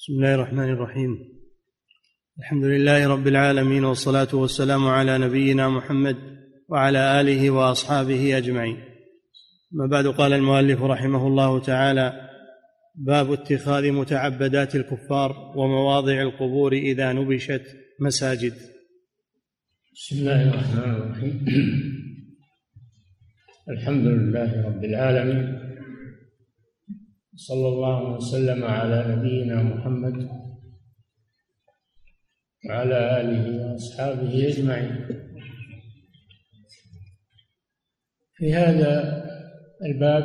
بسم الله الرحمن الرحيم. الحمد لله رب العالمين والصلاة والسلام على نبينا محمد وعلى آله وأصحابه أجمعين. ما بعد قال المؤلف رحمه الله تعالى باب اتخاذ متعبدات الكفار ومواضع القبور إذا نبشت مساجد. بسم الله الرحمن الرحيم. الحمد لله رب العالمين صلى الله وسلم على نبينا محمد وعلى آله وأصحابه أجمعين. في هذا الباب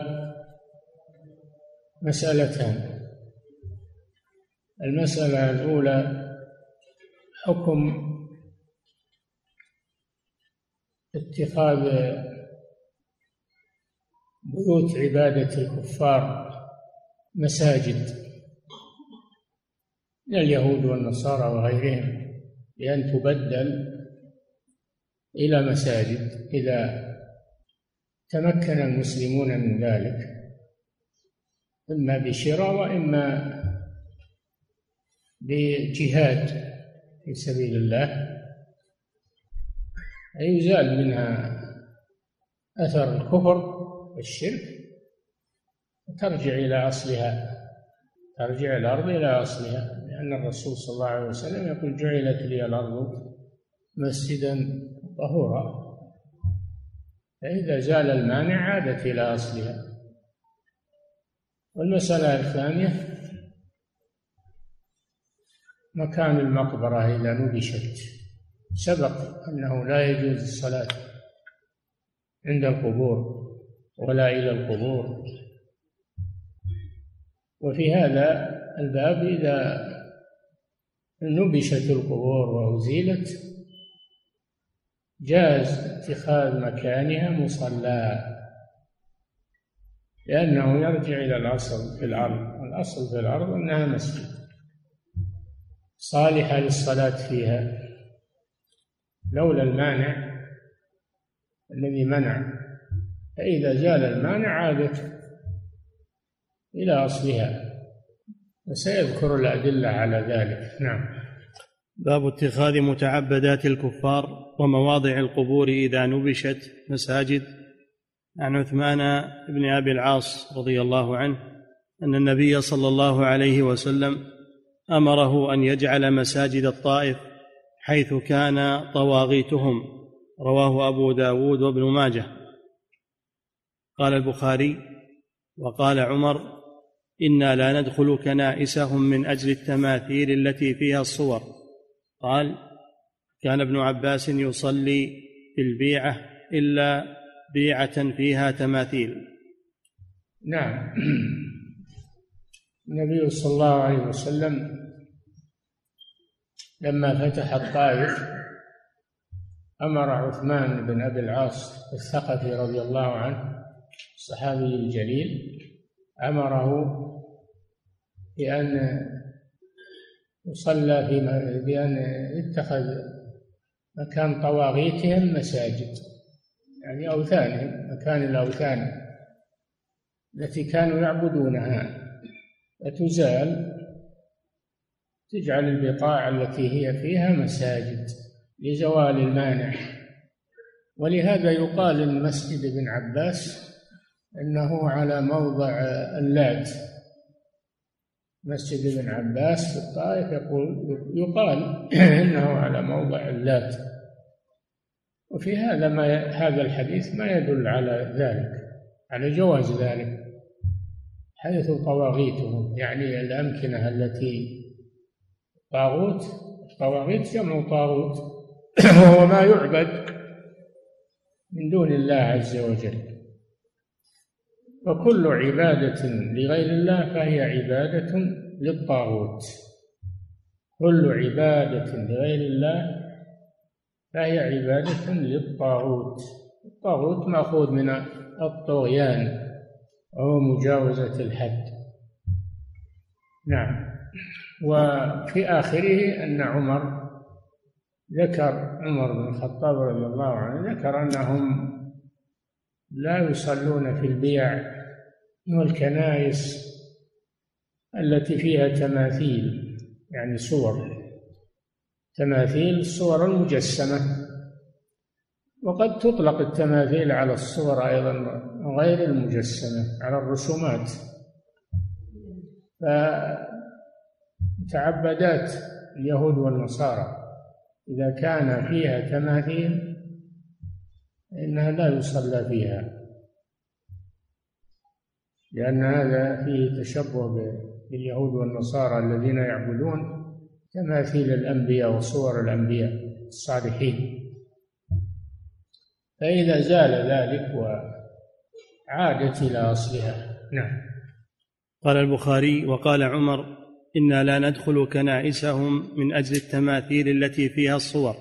مسألتان. المسألة الأولى حكم اتخاذ بيوت عبادة الكفار مساجد من اليهود والنصارى وغيرهم بأن تبدل إلى مساجد. إذا تمكن المسلمون من ذلك إما بشراء وإما بجهاد في سبيل الله يزال منها أثر الكفر والشرك. ترجع إلى أصلها ترجع الأرض إلى أصلها لأن الرسول صلى الله عليه وسلم يقول جعلت لي الأرض مسجدا طهورا. فإذا زال المانع عادت إلى أصلها. والمسألة الثانية مكان المقبرة إذا نبشت. سبق أنه لا يجوز الصلاة عند القبور ولا إلى القبور. وفي هذا الباب إذا نبشت القبور وأزيلت جاز اتخاذ مكانها مصلى لأنه يرجع إلى الأصل في الأرض الأصل في الأرض أنها مسجد صالحة للصلاة فيها. لولا المانع الذي منع فإذا زال المانع عادت إلى أصلها. وسيذكر الأدلة على ذلك. نعم. باب اتخاذ متعبدات الكفار ومواضع القبور إذا نبشت مساجد. عن عثمان بن أبي العاص رضي الله عنه أن النبي صلى الله عليه وسلم أمره أن يجعل مساجد الطائف حيث كان طواغيتهم. رواه أبو داود وابن ماجه. قال البخاري وقال عمر إنا لا ندخل كنائسهم من أجل التماثيل التي فيها الصور. قال كان ابن عباس يصلي في البيعة إلا بيعة فيها تماثيل. نعم. النبي صلى الله عليه وسلم لما فتح الطائف أمر عثمان بن أبي العاص الثقفي رضي الله عنه الصحابي الجليل أمره بأن يصلى في بأن يتخذ مكان طواغيتهم مساجد يعني أوثانهم مكان الأوثان التي كانوا يعبدونها. فتزال تجعل البقاع التي هي فيها مساجد لزوال المانع. ولهذا يقال ان مسجد ابن عباس إنه على موضع اللات مسجد ابن عباس في الطائف يقول يقال إنه على موضع اللات وفي هذا ما هذا الحديث ما يدل على ذلك على جواز ذلك حيث طواغيتهم يعني الأمكنة التي طاغوت طواغيت جمع طاغوت وهو ما يعبد من دون الله عز وجل. وكل عبادة لغير الله فهي عبادة للطاغوت. كل عبادة لغير الله فهي عبادة للطاغوت. الطاغوت مأخوذ من الطغيان وهو مجاوزة الحد. نعم. وفي آخره أن عمر ذكر عمر بن الخطاب رضي الله عنه ذكر أنهم لا يصلون في البيع والكنائس التي فيها تماثيل يعني صور. تماثيل الصور المجسمة وقد تطلق التماثيل على الصور أيضا غير المجسمة على الرسومات. فتعبدات اليهود والنصارى إذا كان فيها تماثيل إنها لا يصلى فيها. لأن هذا فيه تشبه باليهود والنصارى الذين يعبدون تماثيل الأنبياء وصور الأنبياء الصالحين. فإذا زال ذلك وعادت إلى أصلها. نعم. قال البخاري وقال عمر إنا لا ندخل كنائسهم من أجل التماثيل التي فيها الصور.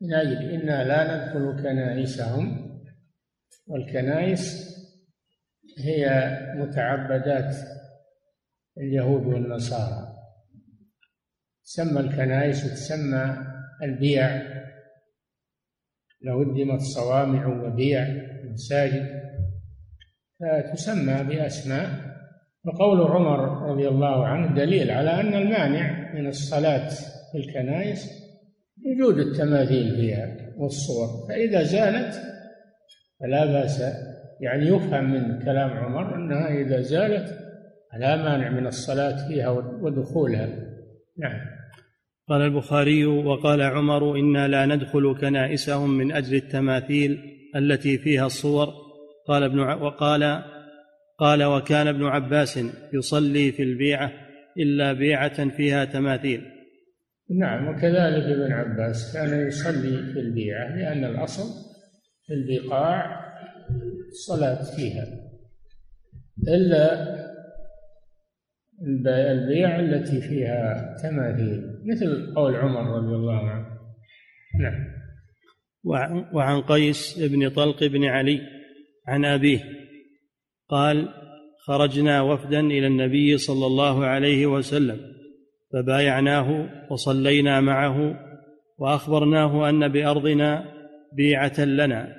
من أجل إنا لا ندخل كنائسهم والكنائس هي متعبدات اليهود والنصارى. تسمى الكنائس وتسمى البيع. لو هدمت صوامع وبيع مساجد فتسمى بأسماء. وقول عمر رضي الله عنه دليل على أن المانع من الصلاة في الكنائس وجود التماثيل فيها والصور. فإذا زالت فلا بأس يعني يفهم من كلام عمر أنها إذا زالت لا مانع من الصلاة فيها ودخولها. نعم. قال البخاري وقال عمر إنا لا ندخل كنائسهم من أجل التماثيل التي فيها الصور. قال ابن وقال قال وكان ابن عباس يصلي في البيعة إلا بيعة فيها تماثيل. نعم وكذلك ابن عباس كان يصلي في البيعة لأن الأصل في البقاع الصلاة فيها. إلا البيع التي فيها تماثيل مثل قول عمر رضي الله عنه. نعم. وعن قيس بن طلق بن علي عن أبيه قال خرجنا وفدا إلى النبي صلى الله عليه وسلم فبايعناه وصلينا معه وأخبرناه أن بأرضنا بيعة لنا.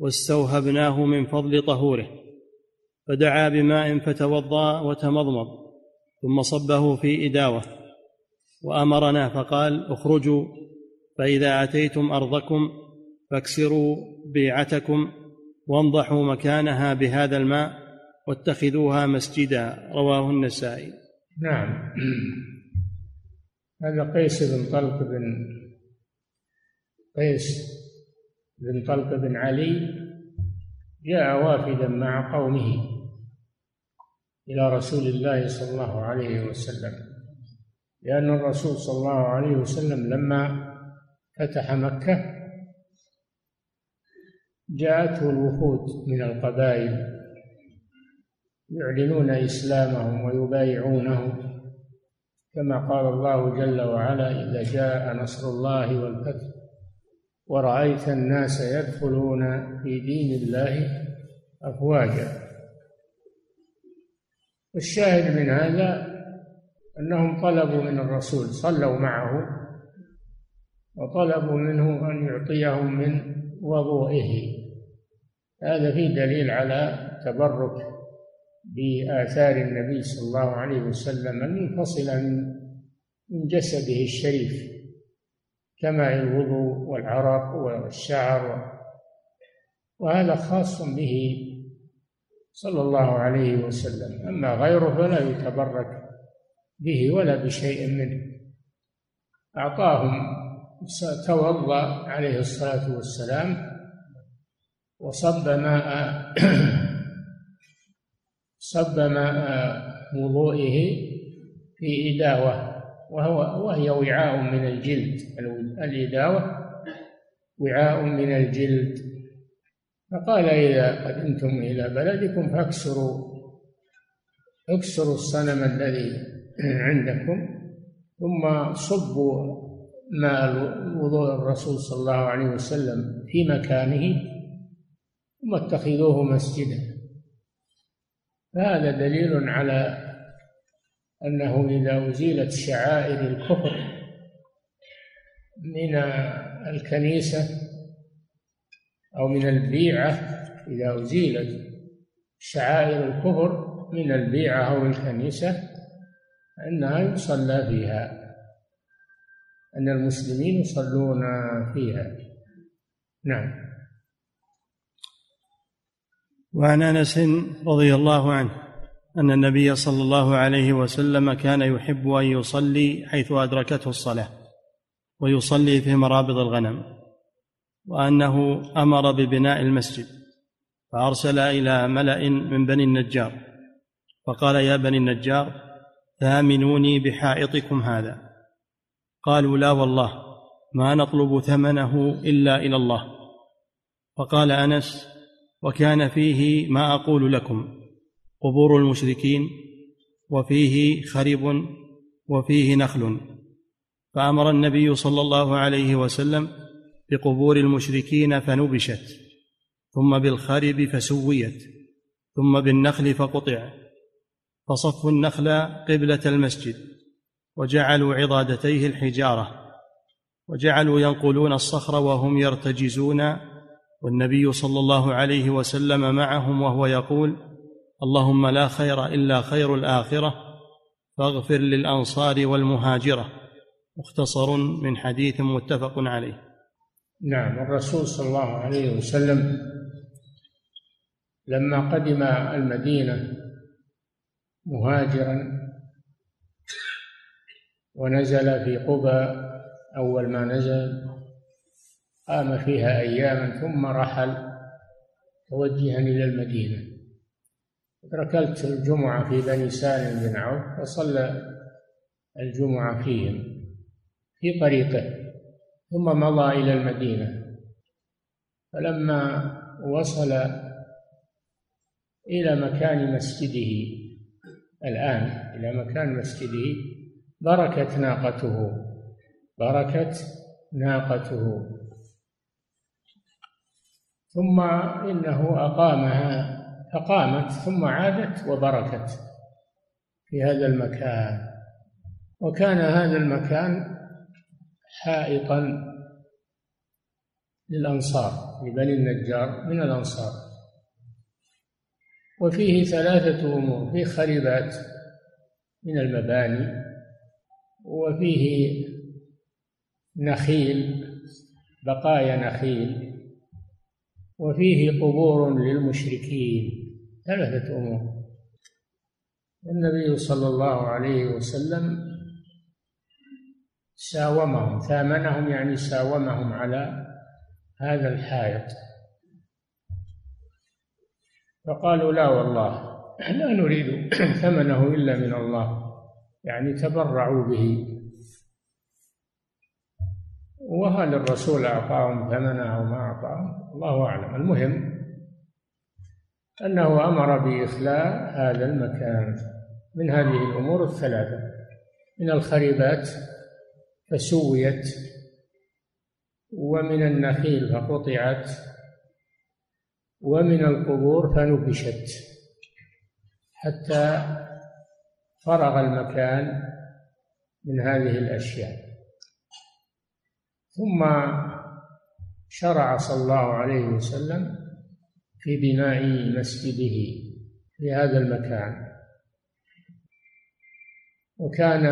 واستوهبناه من فضل طهوره فدعا بماء فتوضأ وتمضمض ثم صبه في إداوة وأمرنا فقال اخرجوا فإذا أتيتم أرضكم فاكسروا بيعتكم وانضحوا مكانها بهذا الماء واتخذوها مسجدا. رواه النسائي. نعم. هذا قيس بن طلق بن قيس بن طلق بن علي جاء وافدا مع قومه إلى رسول الله صلى الله عليه وسلم لأن الرسول صلى الله عليه وسلم لما فتح مكة جاءته الوفود من القبائل يعلنون إسلامهم ويبايعونه كما قال الله جل وعلا إذا جاء نصر الله والفتح ورأيت الناس يدخلون في دين الله أفواجا. والشاهد من هذا أنهم طلبوا من الرسول صلوا معه وطلبوا منه أن يعطيهم من وضوئه. هذا فيه دليل على تبرك بآثار النبي صلى الله عليه وسلم المنفصلة من جسده الشريف. كماء الوضوء والعرق والشعر. وهذا خاص به صلى الله عليه وسلم. أما غيره فلا يتبرك به ولا بشيء منه. أعطاهم توضأ عليه الصلاة والسلام وصب ماء صب ماء وضوئه في إداوة وهو وهي وعاء من الجلد الإداوة. وعاء من الجلد. فقال إذا قدمتم إلى بلدكم فاكسروا. اكسروا الصنم الذي عندكم ثم صبوا ماء وضوء الرسول صلى الله عليه وسلم في مكانه ثم اتخذوه مسجدا. فهذا دليل على أنه إذا أزيلت شعائر الكفر من الكنيسة أو من البيعة إذا أزيلت شعائر الكفر من البيعة أو الكنيسة أنها يصلى فيها. أن المسلمين يصلون فيها. نعم. وعن أنس رضي الله عنه أن النبي صلى الله عليه وسلم كان يحب أن يصلي حيث أدركته الصلاة. ويصلي في مرابض الغنم وأنه أمر ببناء المسجد فأرسل إلى ملأ من بني النجار فقال يا بني النجار ثامنوني بحائطكم هذا. قالوا لا والله ما نطلب ثمنه إلا إلى الله. فقال أنس وكان فيه ما أقول لكم قبور المشركين وفيه خرب وفيه نخل. فأمر النبي صلى الله عليه وسلم بقبور المشركين فنبشت ثم بالخرب فسويت ثم بالنخل فقطع فصفوا النخل قبلة المسجد وجعلوا عضادتيه الحجارة وجعلوا ينقلون الصخر وهم يرتجزون والنبي صلى الله عليه وسلم معهم وهو يقول اللهم لا خير إلا خير الآخرة فاغفر للأنصار والمهاجرة. مختصر من حديث متفق عليه. نعم الرسول صلى الله عليه وسلم لما قدم المدينة مهاجرا ونزل في قبى أول ما نزل قام فيها أياما ثم رحل توجها إلى المدينة. ركلت الجمعة في بني سالم بن عوف وصلى الجمعة فيهم. في طريقه ثم مضى إلى المدينة. فلما وصل إلى مكان مسجده الآن إلى مكان مسجده بركت ناقته بركت ناقته. ثم إنه أقامها فقامت ثم عادت وبركت في هذا المكان. وكان هذا المكان حائطا للأنصار لبني النجار من الأنصار. وفيه ثلاثة أمور فيه خريبات من المباني وفيه نخيل بقايا نخيل وفيه قبور للمشركين. ثلاثة أمور. النبي صلى الله عليه وسلم ساومهم ثامنهم يعني ساومهم على هذا الحائط. فقالوا لا والله لا نريد ثمنه إلا من الله يعني تبرعوا به. وهل الرسول أعطاهم ثمنه أو ما أعطاهم؟ الله أعلم. المهم أنه أمر بإخلاء هذا المكان من هذه الأمور الثلاثة. من الخريبات فسويت ومن النخيل فقطعت ومن القبور فنبشت حتى فرغ المكان من هذه الأشياء. ثم شرع صلى الله عليه وسلم في بناء مسجده في هذا المكان. وكان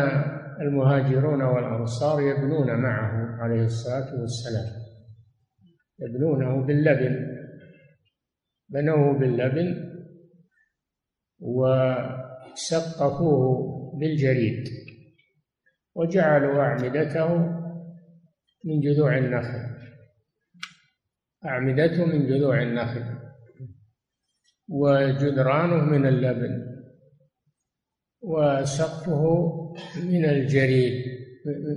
المهاجرون والأنصار يبنون معه عليه الصلاة والسلام. يبنونه باللبن بنوه باللبن وسقفوه بالجريد وجعلوا أعمدته من جذوع النخل. أعمدته من جذوع النخل وجدرانه من اللبن وسقفه من الجريد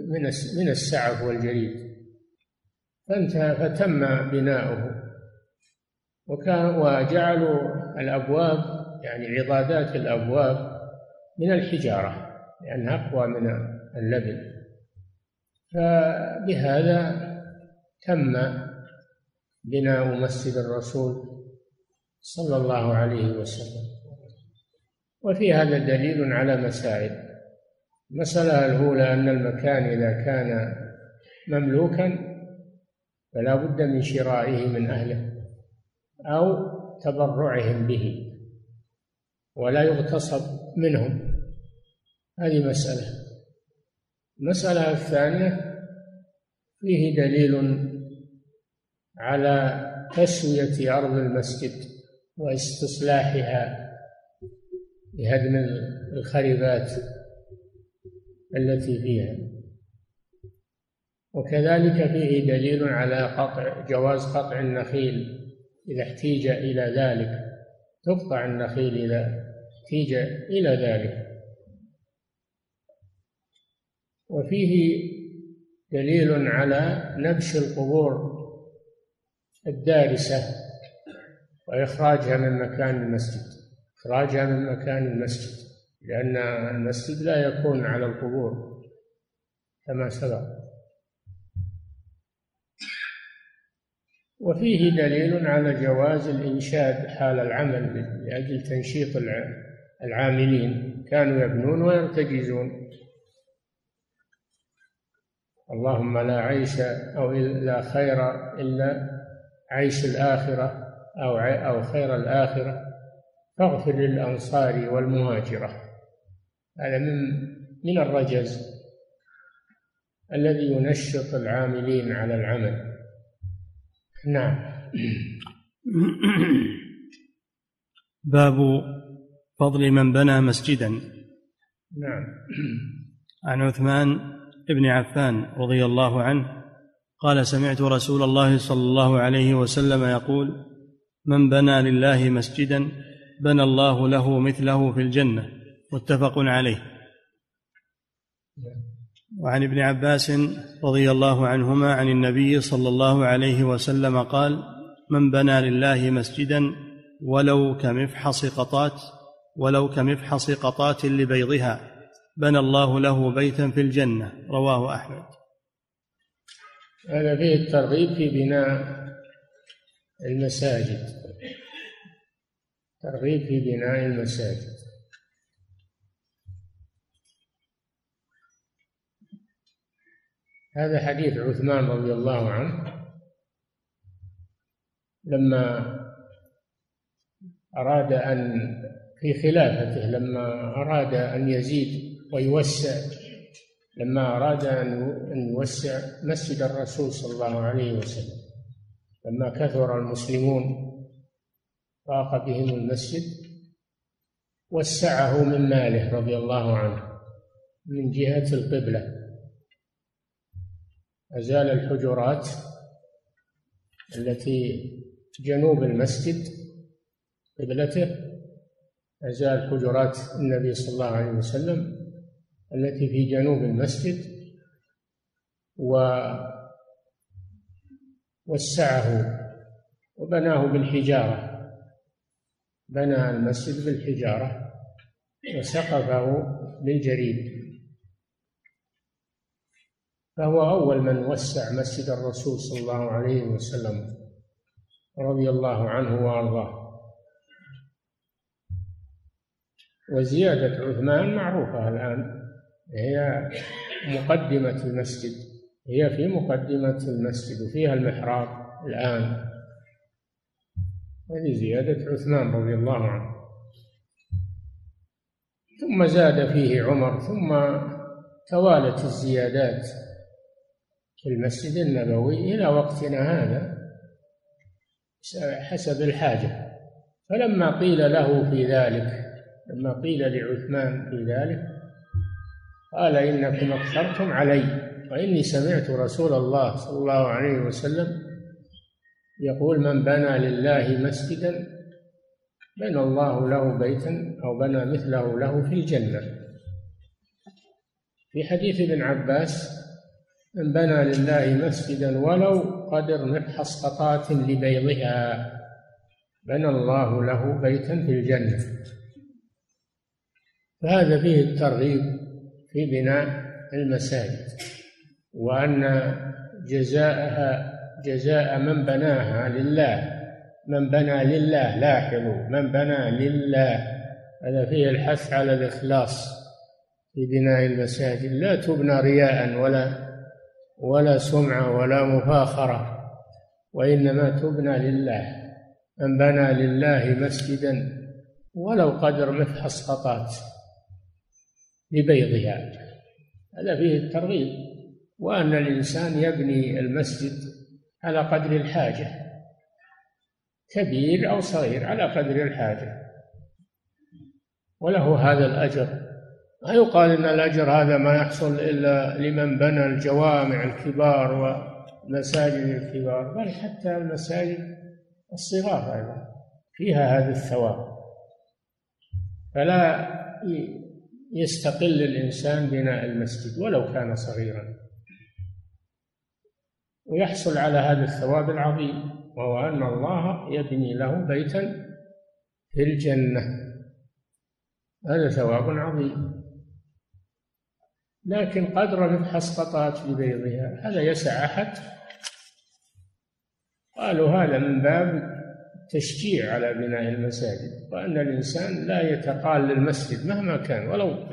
من من السعف والجريد. فانتهى فتم بناؤه. وكان وجعلوا الأبواب يعني عضادات الأبواب من الحجارة لأنها أقوى من اللبن. فبهذا تم بناء مسجد الرسول صلى الله عليه وسلم. وفي هذا دليل على مسائل. المسألة الأولى أن المكان إذا كان مملوكا فلا بد من شرائه من أهله أو تبرعهم به ولا يغتصب منهم. هذه مسألة. المسألة الثانية فيه دليل على تسوية أرض المسجد واستصلاحها بهدم الخربات التي فيها وكذلك فيه دليل على قطع جواز قطع النخيل إذا احتيج إلى ذلك. تقطع النخيل إذا احتيج إلى ذلك. وفيه دليل على نبش القبور الدارسة وإخراجها من مكان المسجد. إخراجها من مكان المسجد. لأن المسجد لا يكون على القبور كما سبق. وفيه دليل على جواز الإنشاد حال العمل لأجل تنشيط العاملين. كانوا يبنون ويرتجزون. اللهم لا عيش أو لا خير إلا عيش الآخرة أو أو خير الآخرة. فاغفر للأنصار والمهاجرة. هذا من من الرجز الذي ينشط العاملين على العمل. نعم. باب فضل من بنى مسجدا. نعم. عن عثمان بن عفان رضي الله عنه قال سمعت رسول الله صلى الله عليه وسلم يقول من بنى لله مسجدا بنى الله له مثله في الجنة. متفق عليه. وعن ابن عباس رضي الله عنهما عن النبي صلى الله عليه وسلم قال من بنى لله مسجدا ولو كمفحص قطات ولو كمفحص قطات لبيضها بنى الله له بيتا في الجنة. رواه أحمد. هذا فيه الترغيب في بناء المساجد. ترغيب في بناء المساجد. هذا حديث عثمان رضي الله عنه لما أراد أن في خلافته لما أراد أن يزيد ويوسع لما أراد أن يوسع مسجد الرسول صلى الله عليه وسلم لما كثر المسلمون ضاق بهم المسجد وسعه من ماله رضي الله عنه من جهة القبلة. أزال الحجرات التي جنوب المسجد قبلته أزال حجرات النبي صلى الله عليه وسلم التي في جنوب المسجد ووسعه وبناه بالحجارة بنى المسجد بالحجارة وسقفه بالجريد فهو أول من وسع مسجد الرسول صلى الله عليه وسلم رضي الله عنه وأرضاه. وزيادة عثمان معروفة الآن هي مقدمة المسجد هي في مقدمة المسجد وفيها المحراب الآن. هذه زيادة عثمان رضي الله عنه. ثم زاد فيه عمر ثم توالت الزيادات. في المسجد النبوي إلى وقتنا هذا حسب الحاجة. فلما قيل له في ذلك لما قيل لعثمان في ذلك قال إنكم أكثرتم علي وإني سمعت رسول الله صلى الله عليه وسلم يقول من بنى لله مسجدا بنى الله له بيتا أو بنى مثله له في الجنة. في حديث ابن عباس من بنى لله مسجدا ولو قدر مفحص قطات لبيضها. بنى الله له بيتا في الجنة. فهذا فيه الترغيب في بناء المساجد وأن جزاءها جزاء من بناها لله. من بنى لله لاحظوا من بنى لله. هذا فيه الحث على الإخلاص في بناء المساجد. لا تبنى رياء ولا ولا سمعة ولا مفاخرة وإنما تبنى لله من بنى لله مسجدا ولو قدر مفحص قطات لبيضها. هذا فيه الترغيب. وأن الإنسان يبني المسجد على قدر الحاجة كبير أو صغير على قدر الحاجة. وله هذا الأجر. ما يقال إن الأجر هذا ما يحصل إلا لمن بنى الجوامع الكبار ومساجد الكبار بل حتى المساجد الصغار أيضا فيها هذا الثواب. فلا يستقل الإنسان بناء المسجد ولو كان صغيرا. ويحصل على هذا الثواب العظيم وهو أن الله يبني له بيتا في الجنة. هذا ثواب عظيم. لكن قدر مبحث قطات لبيضها هذا يسع أحد. قالوا هذا من باب التشجيع على بناء المساجد وأن الإنسان لا يتقال للمسجد مهما كان ولو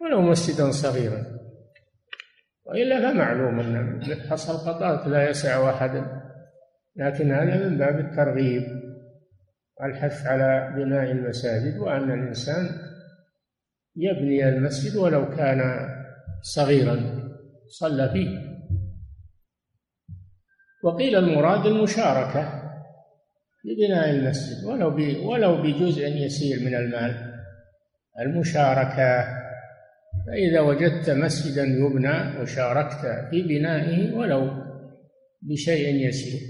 ولو مسجدا صغيرا. وإلا فمعلوم أن مبحث القطات لا يسع أحدا لكن هذا من باب الترغيب والحث على بناء المساجد وأن الإنسان يبني المسجد ولو كان صغيرا صلى فيه. وقيل المراد المشاركة لبناء المسجد ولو ولو بجزء يسير من المال. المشاركة فإذا وجدت مسجدا يبنى وشاركت في بنائه ولو بشيء يسير.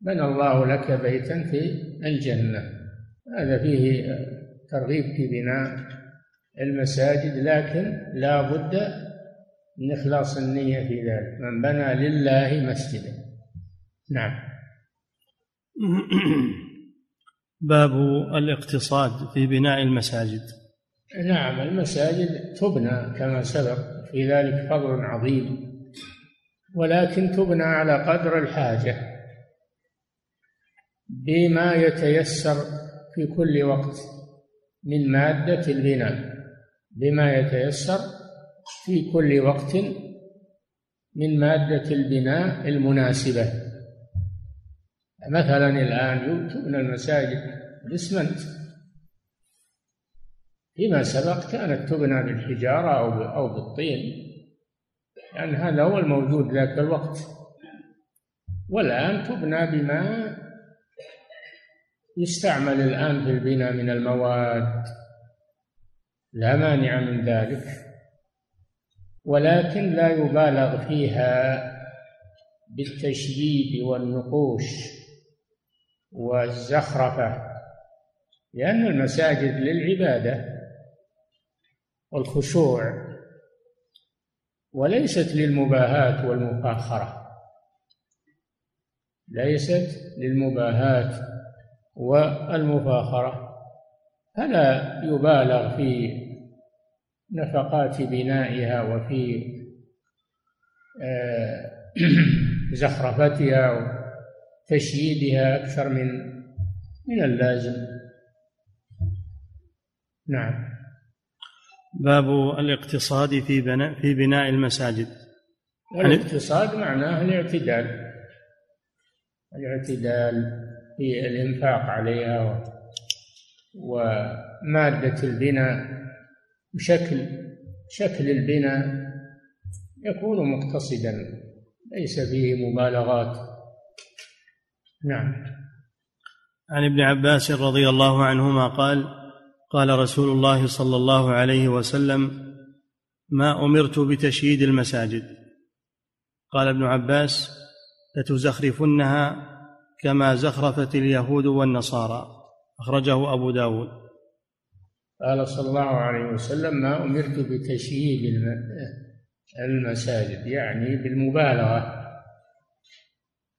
بنى الله لك بيتا في الجنة. هذا فيه ترغيب في بناء المساجد لكن لا بد من إخلاص النية في ذلك. من بنى لله مسجدا. نعم. باب الاقتصاد في بناء المساجد. نعم المساجد تبنى كما سبق في ذلك فضل عظيم ولكن تبنى على قدر الحاجة بما يتيسر في كل وقت من مادة البناء. بما يتيسر في كل وقت من مادة البناء المناسبة. مثلا الآن تبنى المساجد بالإسمنت فيما سبق كانت تبنى بالحجارة أو أو بالطين لأن يعني هذا هو الموجود ذاك الوقت. والآن تبنى بما يستعمل الآن في البناء من المواد. لا مانع من ذلك ولكن لا يبالغ فيها بالتشييد والنقوش والزخرفة لأن المساجد للعبادة والخشوع وليست للمباهاة والمفاخره ليست للمباهاة والمفاخره فلا يبالغ في نفقات بنائها وفي آه، زخرفتها وتشييدها أكثر من من اللازم. نعم. باب الاقتصاد في بناء في بناء المساجد. الاقتصاد معناه الاعتدال. الاعتدال في الإنفاق عليها ومادة البناء وشكل شكل البناء يكون مقتصدا ليس فيه مبالغات. نعم. عن ابن عباس رضي الله عنهما قال قال رسول الله صلى الله عليه وسلم ما أمرت بتشييد المساجد. قال ابن عباس لتزخرفنها كما زخرفت اليهود والنصارى. أخرجه أبو داود. قال صلى الله عليه وسلم ما أمرت بتشييد المساجد يعني بالمبالغة.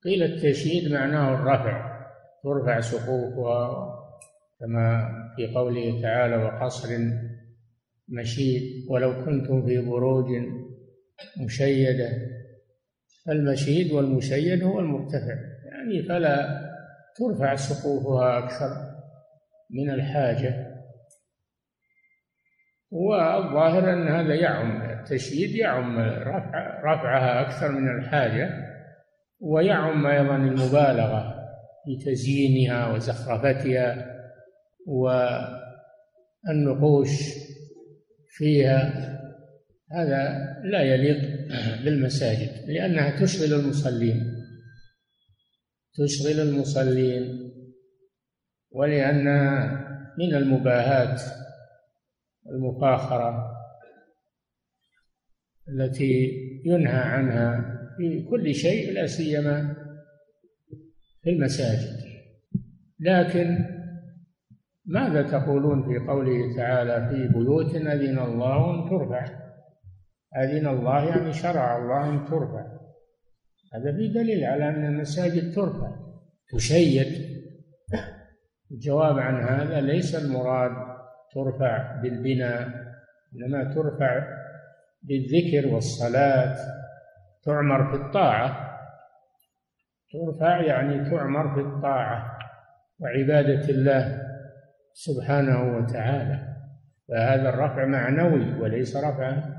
قيل التشييد معناه الرفع ترفع سقوفها كما في قوله تعالى وقصر مشيد ولو كنتم في بروج مشيدة. المشيد والمشيد هو المرتفع يعني فلا ترفع سقوفها أكثر. من الحاجة. والظاهر أن هذا يعم التشييد يعم رفع رفعها أكثر من الحاجة ويعم أيضا المبالغة في تزيينها وزخرفتها والنقوش فيها. هذا لا يليق بالمساجد لأنها تشغل المصلين تشغل المصلين. ولأن من المباهات المفاخرة التي ينهى عنها في كل شيء لا سيما في المساجد. لكن ماذا تقولون في قوله تعالى في بيوت أذن الله أن ترفع؟ أذن الله يعني شرع الله أن ترفع. هذا في دليل على أن المساجد ترفع تشيد الجواب عن هذا ليس المراد ترفع بالبناء إنما ترفع بالذكر والصلاة تعمر في الطاعة. ترفع يعني تعمر في الطاعة وعبادة الله سبحانه وتعالى. فهذا الرفع معنوي وليس رفعا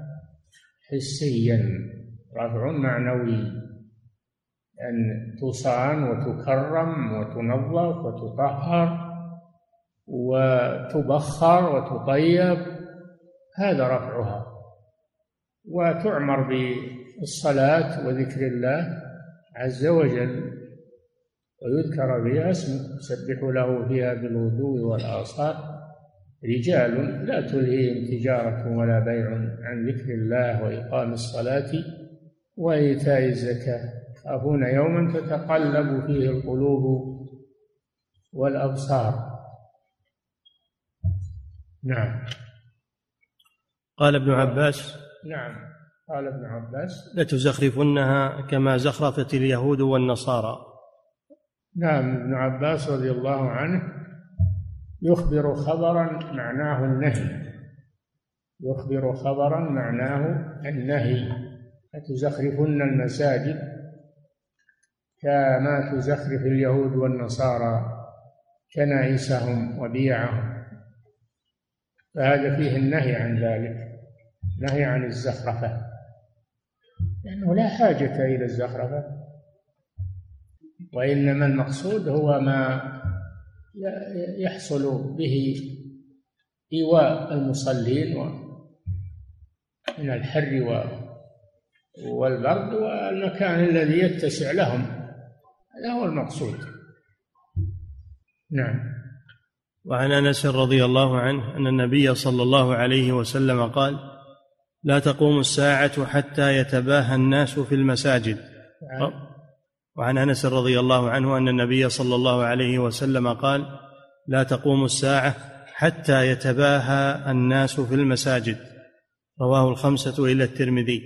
حسيا. رفع معنوي أن تصان وتكرم وتنظف وتطهر وتبخر وتطيب هذا رفعها. وتعمر بالصلاة وذكر الله عز وجل ويذكر فيها اسمه يسبح له فيها بالغدو والآصال. رجال لا تلهيهم تجارة ولا بيع عن ذكر الله وإقام الصلاة وإيتاء الزكاة. يخافون يوما تتقلب فيه القلوب والأبصار. نعم. قال ابن عباس نعم. قال ابن عباس. لتزخرفنها كما زخرفت اليهود والنصارى. نعم. ابن عباس رضي الله عنه يخبر خبرا معناه النهي. يخبر خبرا معناه النهي. لتزخرفن المساجد كما تزخرف اليهود والنصارى كنائسهم وبيعهم. فهذا فيه النهي عن ذلك نهي عن الزخرفة. لأنه لا حاجة إلى الزخرفة. وإنما المقصود هو ما يحصل به إيواء المصلين من الحر والبرد والمكان الذي يتسع لهم. هذا هو المقصود. نعم. وعن أنس رضي الله عنه أن النبي صلى الله عليه وسلم قال لا تقوم الساعة حتى يتباهى الناس في المساجد. وعن أنس رضي الله عنه أن النبي صلى الله عليه وسلم قال لا تقوم الساعة حتى يتباهى الناس في المساجد رواه الخمسة إلى الترمذي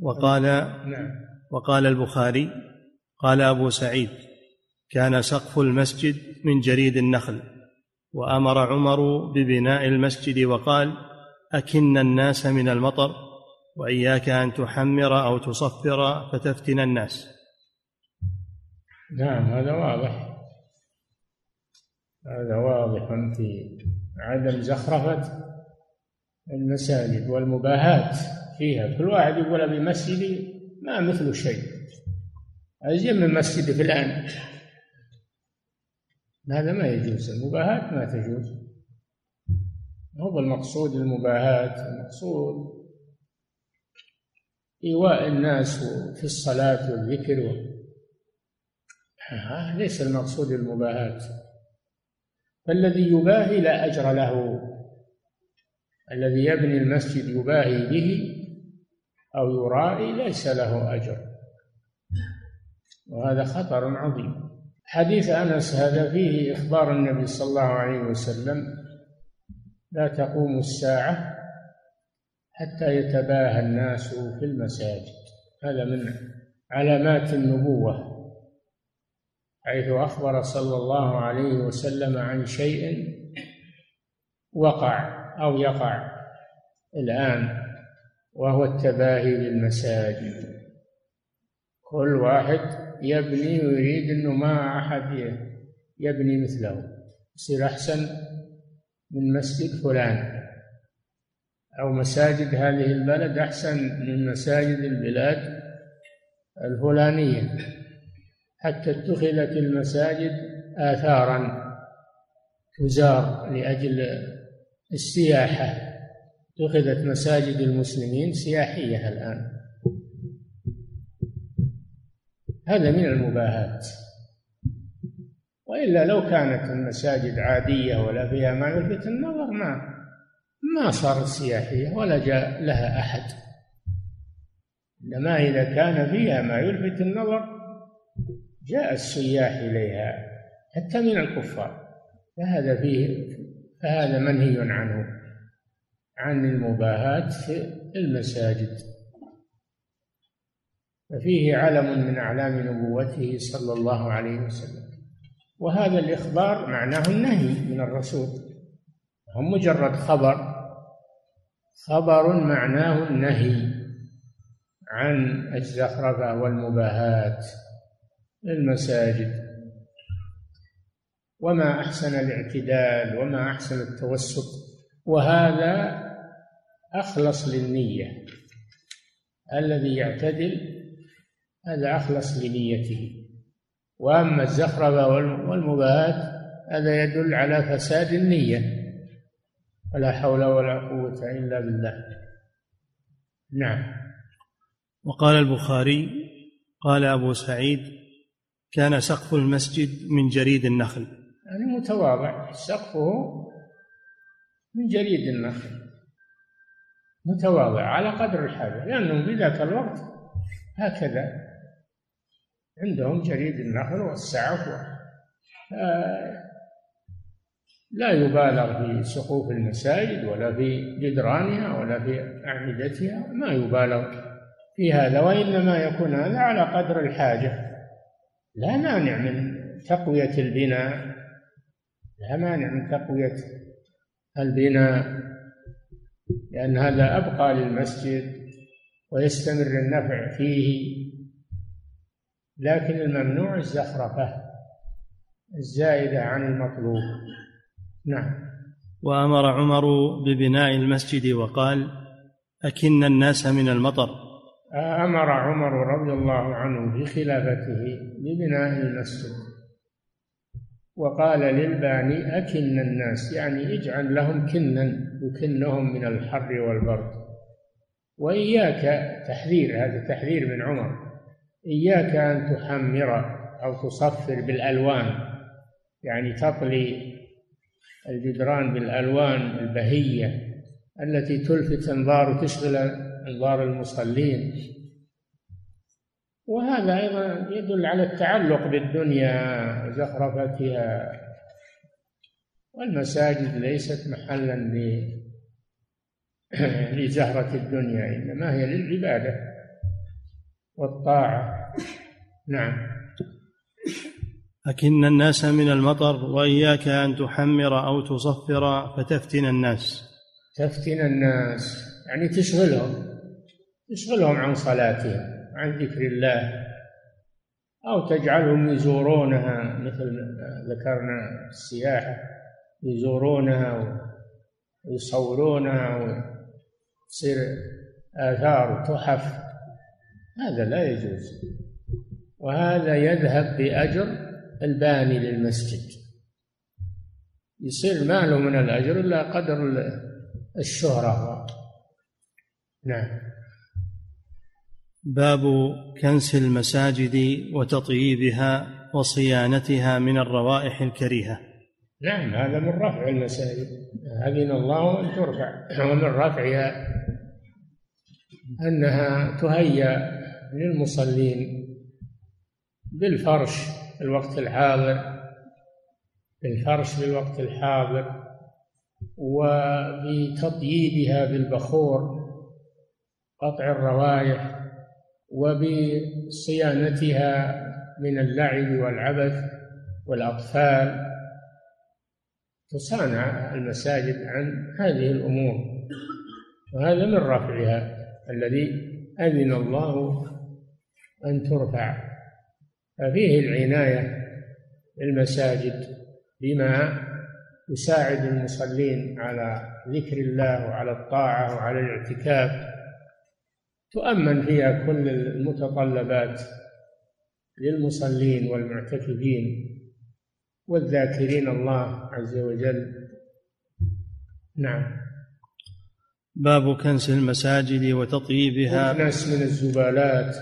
وقال نعم. وقال البخاري قال أبو سعيد كان سقف المسجد من جريد النخل وأمر عمر ببناء المسجد وقال أكن الناس من المطر وإياك أن تحمر أو تصفر فتفتن الناس. نعم هذا واضح. هذا واضح في عدم زخرفة المساجد والمباهات فيها. كل واحد يقول أبي مسجدي ما مثله شيء. أزين من مسجد فلان هذا ما يجوز. المباهات ما تجوز. هو المقصود المباهات المقصود إيواء الناس في الصلاة والذكر و... ليس المقصود المباهات فالذي يباهي لا أجر له. الذي يبني المسجد يباهي به أو يرائي ليس له أجر. وهذا خطر عظيم. حديث أنس هذا فيه إخبار النبي صلى الله عليه وسلم لا تقوم الساعة حتى يتباهى الناس في المساجد. هذا من علامات النبوة حيث أخبر صلى الله عليه وسلم عن شيء وقع أو يقع الآن وهو التباهي بالمساجد كل واحد يبني ويريد إنه ما أحد يبني مثله. يصير أحسن من مسجد فلان. أو مساجد هذه البلد أحسن من مساجد البلاد الفلانية. حتى اتخذت المساجد اثارا تزار لأجل السياحة. اتخذت مساجد المسلمين سياحية الآن. هذا من المباهات. وإلا لو كانت المساجد عادية ولا فيها ما يلفت النظر ما ما صارت سياحية ولا جاء لها أحد. إنما إذا كان فيها ما يلفت النظر جاء السياح إليها حتى من الكفار. فهذا فيه فهذا منهي عنه عن المباهات في المساجد. ففيه علم من أعلام نبوته صلى الله عليه وسلم. وهذا الإخبار معناه النهي من الرسول. هم مجرد خبر. خبر معناه النهي عن الزخرفة والمباهات للمساجد وما أحسن الاعتدال وما أحسن التوسط. وهذا أخلص للنية. الذي يعتدل هذا أخلص لنيته وأما الزخرفة والمباهات هذا يدل على فساد النية. ولا حول ولا قوة إلا بالله. نعم. وقال البخاري قال أبو سعيد كان سقف المسجد من جريد النخل. يعني متواضع. سقفه من جريد النخل. متواضع على قدر الحاجة. لأنهم في ذاك الوقت هكذا عندهم جريد النخل والسعف لا يبالغ في سقوف المساجد ولا في جدرانها ولا في أعمدتها ما يبالغ في هذا وإنما يكون هذا على قدر الحاجة. لا مانع من تقوية البناء لا مانع من تقوية البناء لأن هذا أبقى للمسجد ويستمر النفع فيه. لكن الممنوع الزخرفة الزائدة عن المطلوب. نعم. وأمر عمر ببناء المسجد وقال أكن الناس من المطر. أمر عمر رضي الله عنه في خلافته ببناء المسجد. وقال للباني أكن الناس يعني اجعل لهم كنا يكنهم من الحر والبرد. وإياك تحذير هذا تحذير من عمر. إياك أن تحمر أو تصفر بالألوان يعني تطلي الجدران بالألوان البهية التي تلفت أنظار وتشغل أنظار المصلين. وهذا أيضا يدل على التعلق بالدنيا وزخرفتها. والمساجد ليست محلا لزهرة الدنيا إنما هي للعبادة والطاعة. نعم. أكن الناس من المطر وإياك أن تحمر أو تصفر فتفتن الناس. تفتن الناس. يعني تشغلهم. تشغلهم عن صلاتهم عن ذكر الله. أو تجعلهم يزورونها مثل ذكرنا السياحة يزورونها ويصورونها وتصير آثار وتحف. هذا لا يجوز. وهذا يذهب بأجر الباني للمسجد. يصير ما له من الأجر إلا قدر الشهرة. نعم. باب كنس المساجد وتطييبها وصيانتها من الروائح الكريهة. نعم هذا من رفع المساجد. أذن الله أن ترفع. ومن رفعها أنها تهيأ للمصلين. بالفرش في الوقت الحاضر بالفرش في الوقت الحاضر وبتطييبها بالبخور قطع الروائح وبصيانتها من اللعب والعبث والأطفال تصانع المساجد عن هذه الأمور. وهذا من رفعها الذي أذن الله أن ترفع. ففيه العناية بالمساجد بما يساعد المصلين على ذكر الله وعلى الطاعة وعلى الاعتكاف. تؤمن فيها كل المتطلبات للمصلين والمعتكفين والذاكرين الله عز وجل. نعم. باب كنس المساجد وتطييبها تكنس من الزبالات.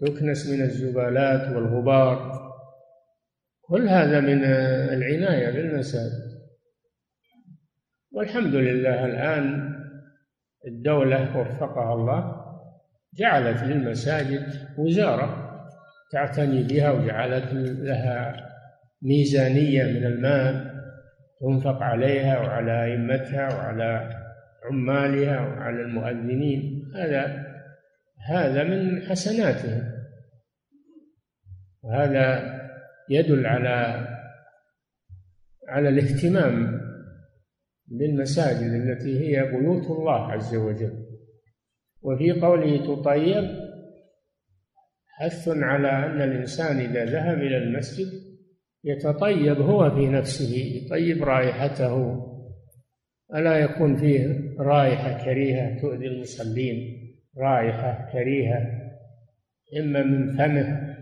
تكنس من الزبالات والغبار. كل هذا من العناية بالمساجد. والحمد لله الآن الدولة وفقها الله جعلت للمساجد وزارة تعتني بها وجعلت لها ميزانية من المال تنفق عليها وعلى أئمتها وعلى عمالها وعلى المؤذنين. هذا هذا من حسناتهم وهذا يدل على على الاهتمام بالمساجد التي هي بيوت الله عز وجل. وفي قوله تطيب حث على أن الإنسان إذا ذهب إلى المسجد يتطيب هو في نفسه يطيب رائحته. ألا يكون فيه رائحة كريهة تؤذي المصلين؟ رائحة كريهة إما من فمه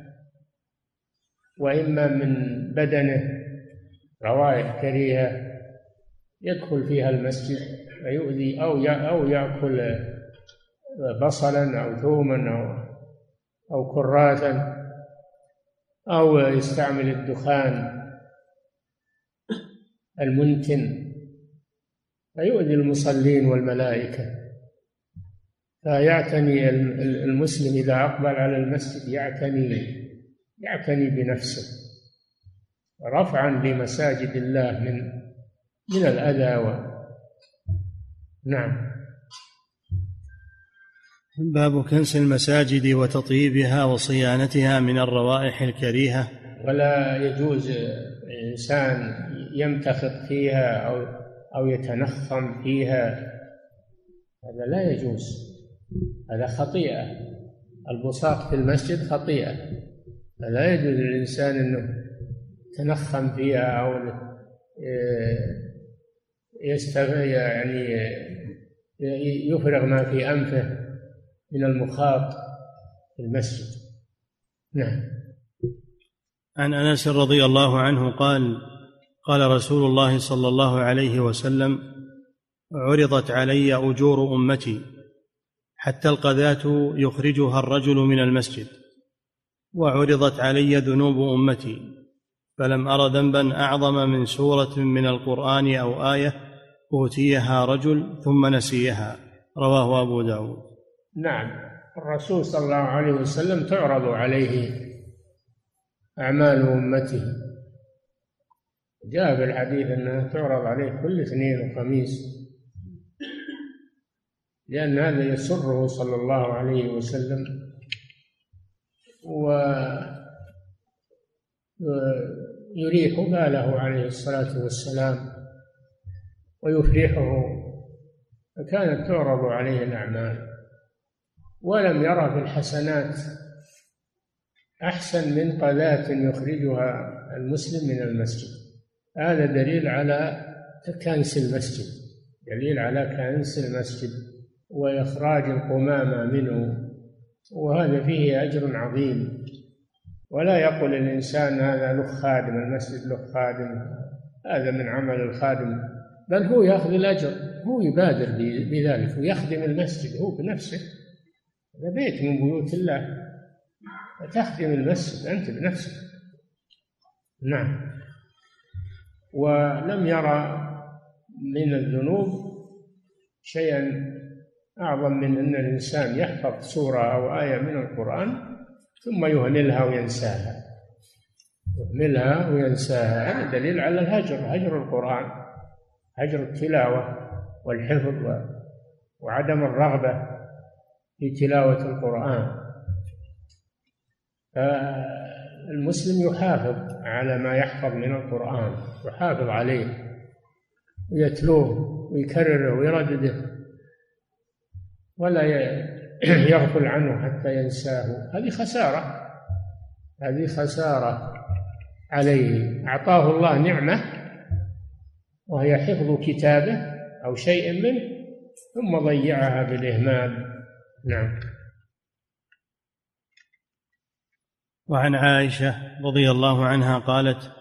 وإما من بدنه روائح كريهة يدخل فيها المسجد فيؤذي أو أو يأكل بصلا أو ثوما أو أو كراثا أو يستعمل الدخان المنتن فيؤذي المصلين والملائكة. فيعتني المسلم إذا أقبل على المسجد يعتني يعتني بنفسه رفعا لمساجد الله من من الأذى و... نعم. باب كنس المساجد وتطييبها وصيانتها من الروائح الكريهة. ولا يجوز إنسان يمتخط فيها أو أو يتنخم فيها. هذا لا يجوز. هذا خطيئة. البصاق في المسجد خطيئة. فلا يجوز للإنسان أنه يتنخم فيها أو يعني يفرغ ما في أنفه من المخاط في المسجد. نعم. عن أنس رضي الله عنه قال قال رسول الله صلى الله عليه وسلم عرضت علي أجور أمتي. حتى القذاة يخرجها الرجل من المسجد. وعرضت علي ذنوب أمتي فلم أر ذنبا أعظم من سورة من القرآن أو آية أوتيها رجل ثم نسيها. رواه أبو داود. نعم الرسول صلى الله عليه وسلم تعرض عليه أعمال أمته. جاء في الحديث أنها تعرض عليه كل اثنين وخميس. لأن هذا يسره صلى الله عليه وسلم. ويريح باله عليه الصلاة والسلام ويفرحه. فكانت تعرض عليه الأعمال. ولم يرى في الحسنات. أحسن من قذاة يخرجها المسلم من المسجد. هذا دليل على كنس المسجد. دليل على كنس المسجد. وإخراج القمامة منه وهذا فيه أجر عظيم. ولا يقول الإنسان هذا له خادم المسجد له خادم هذا من عمل الخادم بل هو يأخذ الأجر هو يبادر بذلك ويخدم المسجد هو بنفسه. هذا بيت من بيوت الله. تخدم المسجد أنت بنفسك. نعم. ولم يرى من الذنوب شيئا أعظم من أن الإنسان يحفظ سورة أو آية من القرآن ثم يهملها وينساها. يهملها وينساها. هذا دليل على الهجر هجر القرآن هجر التلاوة والحفظ وعدم الرغبة في تلاوة القرآن. فالمسلم يحافظ على ما يحفظ من القرآن يحافظ عليه ويتلوه ويكرره ويردده. ولا يغفل عنه حتى ينساه. هذه خسارة. هذه خسارة عليه. أعطاه الله نعمة وهي حفظ كتابه أو شيء منه ثم ضيعها بالإهمال. نعم. وعن عائشة رضي الله عنها قالت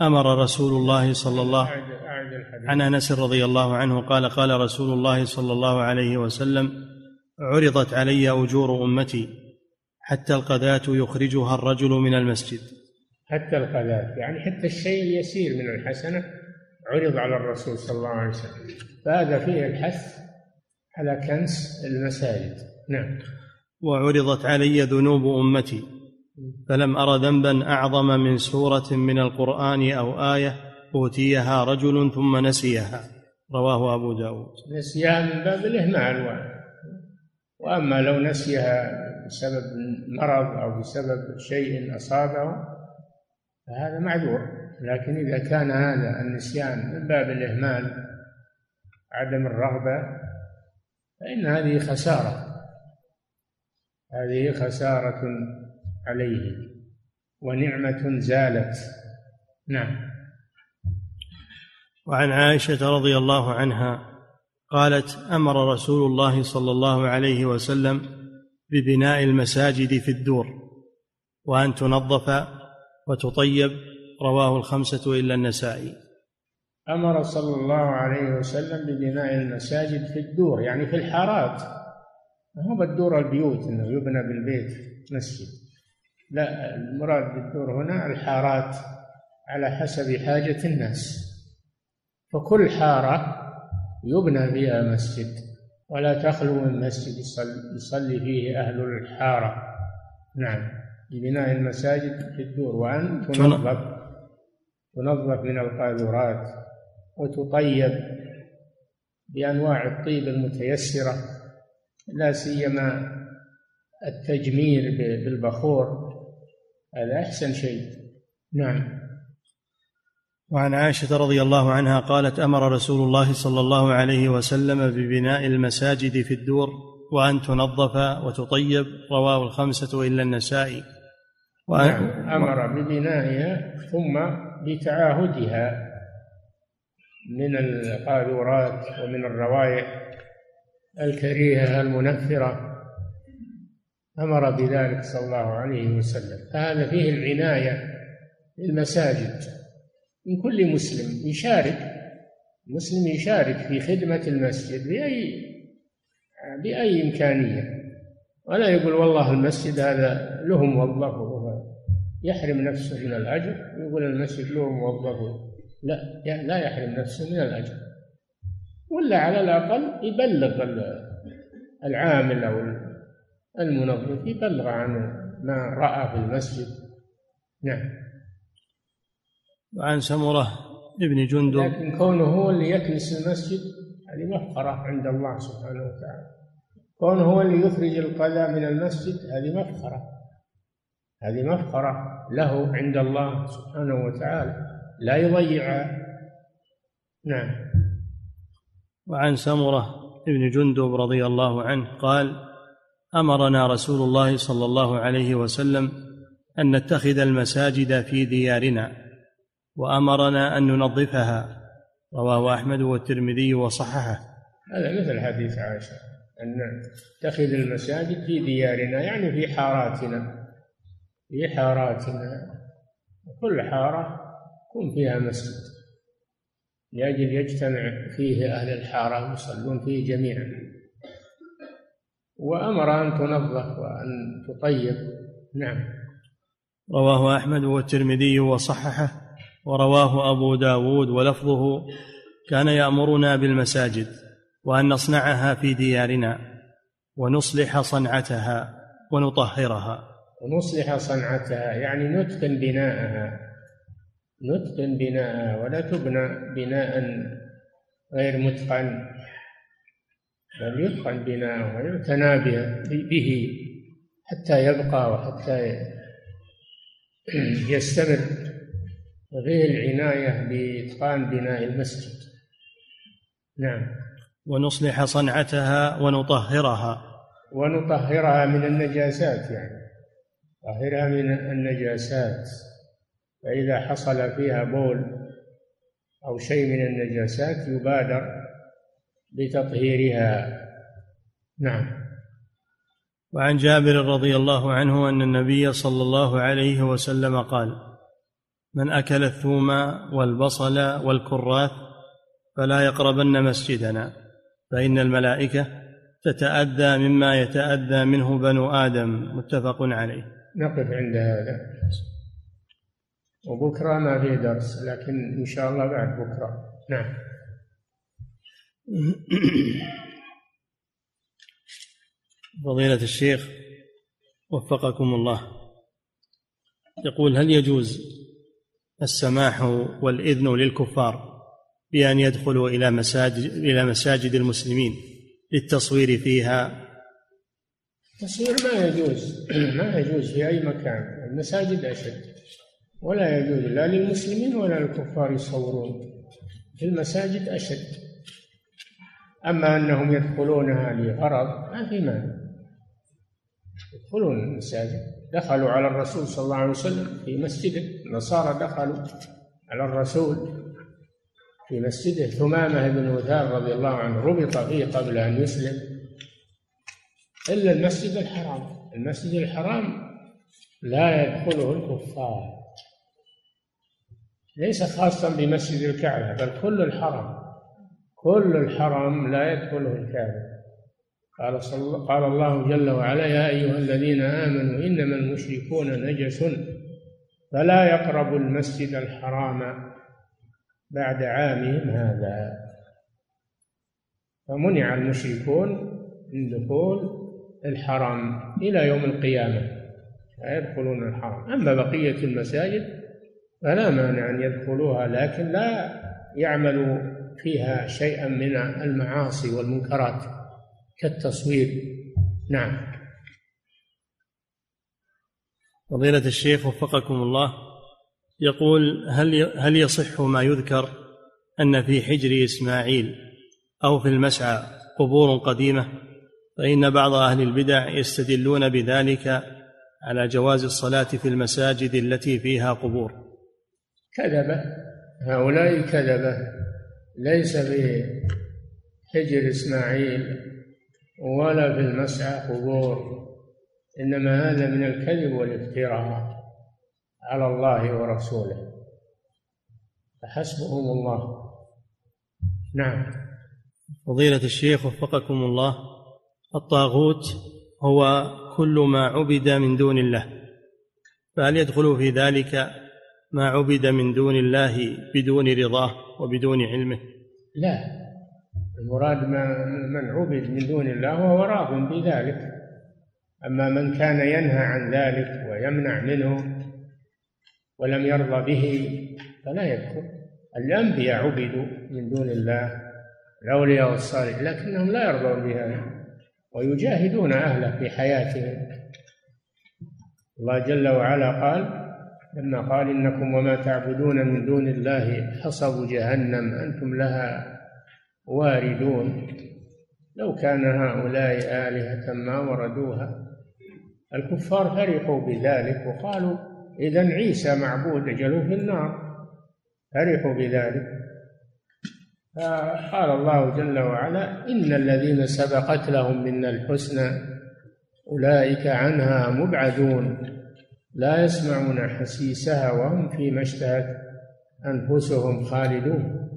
أمر رسول الله صلى الله عند الحديث عن أنس رضي الله عنه قال قال رسول الله صلى الله عليه وسلم عرضت علي أجور أمتي حتى القذاة يخرجها الرجل من المسجد. حتى القذاة يعني حتى الشيء اليسير من الحسنة عرض على الرسول صلى الله عليه وسلم. فهذا فيه الحث على كنس المساجد. نعم. وعرضت علي ذنوب أمتي فلم أر ذنبا أعظم من سورة من القرآن أو آية أوتيها رجل ثم نسيها. رواه أبو داود. نسيها من باب الإهمال وأما لو نسيها بسبب مرض أو بسبب شيء أصابه فهذا معذور. لكن إذا كان هذا النسيان من باب الإهمال عدم الرغبة فإن هذه خسارة. هذه خسارة عليه ونعمة زالت. نعم. وعن عائشة رضي الله عنها قالت أمر رسول الله صلى الله عليه وسلم ببناء المساجد في الدور وأن تنظف وتطيب رواه الخمسة إلا النسائي. أمر صلى الله عليه وسلم ببناء المساجد في الدور يعني في الحارات. هو بالدور البيوت إنه يبنى بالبيت مسجد؟ لا المراد بالدور هنا الحارات على حسب حاجة الناس. فكل حارة يبنى فيها مسجد ولا تخلو من مسجد يصلي فيه أهل الحارة. نعم ببناء المساجد في الدور. وأن تنظف تنظف من القاذورات وتطيب بأنواع الطيب المتيسرة. لا سيما التجمير بالبخور هذا أحسن شيء. نعم. وعن عائشة رضي الله عنها قالت أمر رسول الله صلى الله عليه وسلم ببناء المساجد في الدور وأن تنظف وتطيب رواه الخمسة إلا النسائي. وأن نعم أمر ببنائها ثم بتعاهدها. من القاذورات ومن الروائح الكريهة المنفرة. أمر بذلك صلى الله عليه وسلم. فهذا فيه العناية بالمساجد. من كل مسلم يشارك مسلم يشارك في خدمة المسجد بأي بأي إمكانية. ولا يقول والله المسجد هذا له موظفه يحرم نفسه من الأجر. ويقول المسجد له موظفه لا لا يحرم نفسه من الأجر. ولا على الأقل يبلغ العامل أو المنظف يبلغ عن ما رأى في المسجد. نعم. وعن سمرة ابن جندب. لكن كونه هو اللي يكنس المسجد هذه مفخرة عند الله سبحانه وتعالى. كونه هو اللي يخرج القذى من المسجد هذه مفخرة هذه مفخرة له عند الله سبحانه وتعالى. لا يضيعها نعم. وعن سمرة ابن جندب رضي الله عنه قال أمرنا رسول الله صلى الله عليه وسلم أن نتخذ المساجد في ديارنا. وأمرنا أن ننظفها. رواه أحمد والترمذي وصححه. هذا مثل حديث عائشة أن نتخذ المساجد في ديارنا يعني في حاراتنا. في حاراتنا. كل حارة يكون فيها مسجد. لاجل يجتمع فيه أهل الحارة يصلون فيه جميعا. وأمر أن تنظف وأن تطيب. نعم. رواه أحمد والترمذي وصححه. ورواه أبو داود ولفظه كان يأمرنا بالمساجد وأن نصنعها في ديارنا ونصلح صنعتها ونطهرها. ونصلح صنعتها يعني نتقن بناءها. نتقن بناءها ولا تبنى بناء غير متقن بل يتقن بناءه ويعتنى به حتى يبقى وحتى يستمر. وفيه العناية بإتقان بناء المسجد. نعم. ونصلح صنعتها ونطهرها. ونطهرها من النجاسات يعني. طهرها من النجاسات. فإذا حصل فيها بول أو شيء من النجاسات يبادر بتطهيرها. نعم. وعن جابر رضي الله عنه أن النبي صلى الله عليه وسلم قال من أكل الثوم والبصل والكراث فلا يقربن مسجدنا فإن الملائكة تتأذى مما يتأذى منه بنو آدم متفق عليه. نقف عند هذا. وبكرة ما في درس لكن إن شاء الله بعد بكرة. نعم. فضيلة الشيخ وفقكم الله. يقول هل يجوز السماح والإذن للكفار بأن يدخلوا إلى مساجد إلى مساجد المسلمين للتصوير فيها. التصوير ما يجوز ما يجوز في أي مكان. المساجد أشد. ولا يجوز لا للمسلمين ولا للكفار يصورون. في المساجد أشد. أما أنهم يدخلونها لغرض ما في مانع. يدخلون المساجد. دخلوا على الرسول صلى الله عليه وسلم في مسجده. النصارى دخلوا على الرسول في مسجده ثمامة بن وثال رضي الله عنه ربط فيه قبل أن يسلم إلا المسجد الحرام. المسجد الحرام لا يدخله الكفار. ليس خاصا بمسجد الكعبة بل كل الحرم كل الحرم لا يدخله الكافر قال صلى قال الله جل وعلا يا أيها الذين آمنوا إنما المشركون نجس فلا يقربوا المسجد الحرام بعد عامهم هذا. فمنع المشركون من دخول الحرم إلى يوم القيامة. لا يدخلون الحرم. أما بقية المساجد فلا مانع أن يدخلوها لكن لا يعملوا فيها شيئا من المعاصي والمنكرات كالتصوير. نعم. فضيلة الشيخ وفقكم الله يقول هل هل يصح ما يذكر أن في حجر إسماعيل أو في المسعى قبور قديمة؟ فإن بعض أهل البدع يستدلون بذلك على جواز الصلاة في المساجد التي فيها قبور. كذبة. هؤلاء كذبة ليس في حجر إسماعيل ولا في المسعى قبور. إنما هذا من الكذب والافتراء على الله ورسوله. فحسبهم الله. نعم. فضيلة الشيخ وفقكم الله الطاغوت هو كل ما عبد من دون الله. فهل يدخل في ذلك ما عبد من دون الله بدون رضاه وبدون علمه؟ لا. المراد من عبد من دون الله وهو راض بذلك. أما من كان ينهى عن ذلك ويمنع منه ولم يرضى به فلا يدخل الأنبياء عبدوا من دون الله الأولياء والصالحين لكنهم لا يرضون بهذا ويجاهدون أهله في حياتهم. الله جل وعلا قال لما قال إنكم وما تعبدون من دون الله حصب جهنم أنتم لها واردون. لو كان هؤلاء آلهة ما وردوها الكفار فرحوا بذلك وقالوا إذا عيسى معبود أجلوا في النار. فرحوا بذلك. فقال الله جل وعلا إن الذين سبقت لهم منا الحسنى أولئك عنها مبعدون. لا يسمعون حسيسها وهم فيما اشتهت أنفسهم خالدون.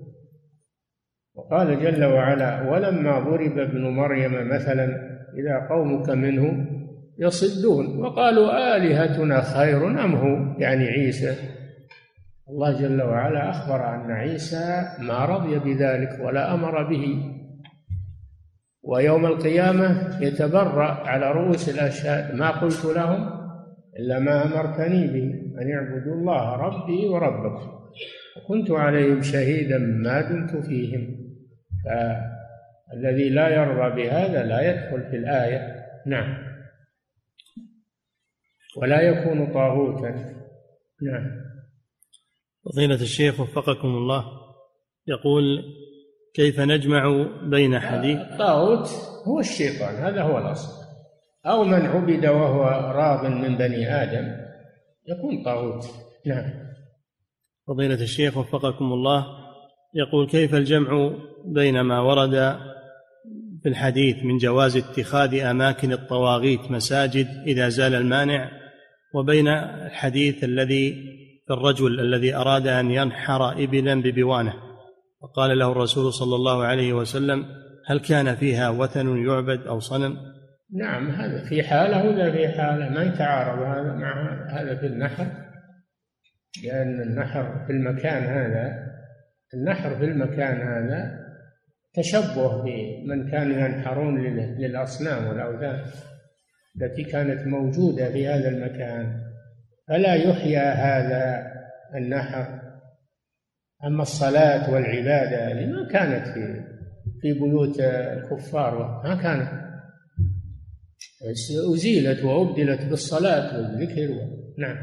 وقال جل وعلا ولما ضرب ابن مريم مثلا إذا قومك منه يصدون وقالوا آلهتنا خير أم هو؟ يعني عيسى. الله جل وعلا أخبر أن عيسى ما رضي بذلك ولا أمر به. ويوم القيامة يتبرأ على رؤوس الأشهاد. ما قلت لهم؟ إلا ما أمرتني به أن يعبدوا الله ربي وربكم. وكنت عليهم شهيدا ما دمت فيهم. فالذي لا يرضى بهذا لا يدخل في الآية. نعم. ولا يكون طاغوتا. نعم. فضيلة الشيخ وفقكم الله. يقول كيف نجمع بين حديث الطاغوت هو الشيطان هذا هو الأصل. أو من عبد وهو راض من بني آدم يكون طاغوت. نعم. فضيلة الشيخ وفقكم الله. يقول كيف الجمع بين ما ورد في الحديث من جواز اتخاذ أماكن الطواغيت مساجد إذا زال المانع وبين الحديث الذي في الرجل الذي أراد أن ينحر إبلا ببوانه. وقال له الرسول صلى الله عليه وسلم هل كان فيها وثن يعبد أو صنم؟ نعم هذا في حالة وذا في حالة ما يتعارض هذا مع هذا في النحر. لأن النحر في المكان هذا النحر في المكان هذا تشبه بمن كانوا ينحرون للأصنام والأوثان. التي كانت موجودة في هذا المكان. فلا يحيا هذا النحر؟ أما الصلاة والعبادة ما كانت في في بيوت الكفار ما كانت. أزيلت وأبدلت بالصلاة والذكر نعم.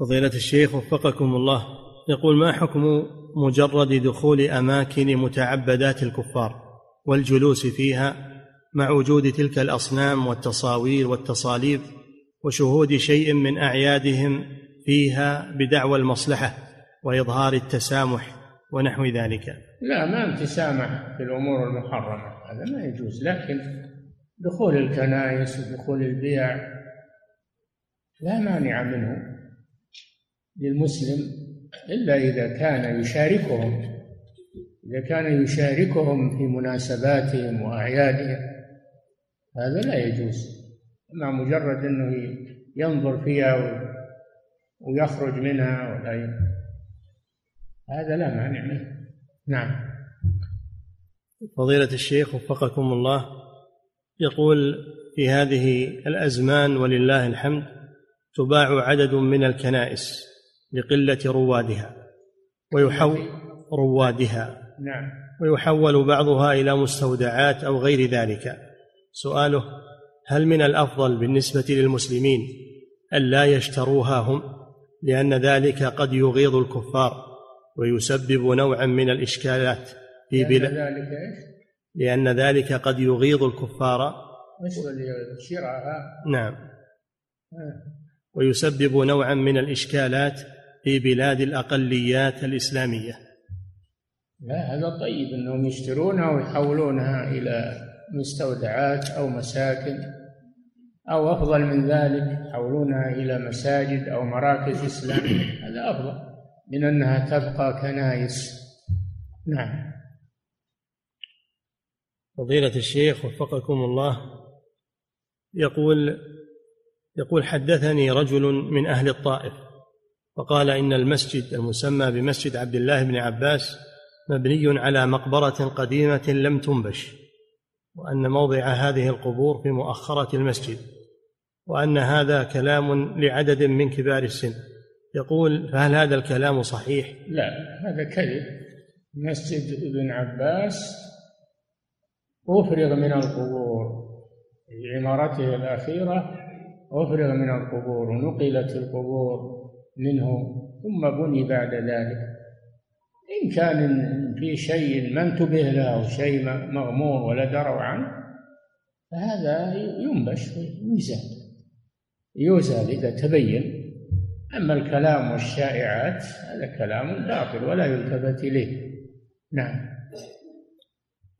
فضيلة الشيخ وفقكم الله يقول ما حكم مجرد دخول أماكن متعبدات الكفار والجلوس فيها؟ مع وجود تلك الأصنام والتصاوير والتصاليب وشهود شيء من أعيادهم فيها بدعوى المصلحة وإظهار التسامح ونحو ذلك. لا ما تسامح في الأمور المحرمة هذا ما يجوز لكن دخول الكنائس ودخول البيع لا مانع منه للمسلم إلا إذا كان يشاركهم إذا كان يشاركهم في مناسباتهم وأعيادهم. هذا لا يجوز. أما مجرد أنه ينظر فيها ويخرج منها ولا هذا لا مانع منه. نعم. فضيلة الشيخ وفقكم الله يقول في هذه الأزمان ولله الحمد تباع عدد من الكنائس لقلة روادها ويحول روادها نعم. ويحول بعضها إلى مستودعات أو غير ذلك. سؤاله هل من الأفضل بالنسبة للمسلمين ألا يشتروها هم؟ لأن ذلك قد يغيظ الكفار ويسبب نوعا من الإشكالات في بلاد ذلك؟ لأن ذلك قد يغيظ الكفار. نعم. آه. ويسبب نوعا من الإشكالات في بلاد الأقليات الإسلامية. لا هذا طيب أنهم يشترونها ويحولونها إلى مستودعات أو مساكن أو أفضل من ذلك يحولونها إلى مساجد أو مراكز إسلامية هذا أفضل من أنها تبقى كنائس. نعم. فضيلة الشيخ وفقكم الله يقول يقول حدثني رجل من أهل الطائف وقال إن المسجد المسمى بمسجد عبد الله بن عباس مبني على مقبرة قديمة لم تنبش. وأن موضع هذه القبور في مؤخرة المسجد وأن هذا كلام لعدد من كبار السن. يقول فهل هذا الكلام صحيح؟ لا هذا كذب. مسجد ابن عباس أفرغ من القبور في عمارته الأخيرة أفرغ من القبور ونقلت القبور منه ثم بني بعد ذلك. إن كان في شيء ما انتبه له أو شيء مغمور ولا دروا عنه فهذا ينبش ويزال يزال إذا تبين. أما الكلام والشائعات هذا كلام باطل ولا يلتفت إليه. نعم.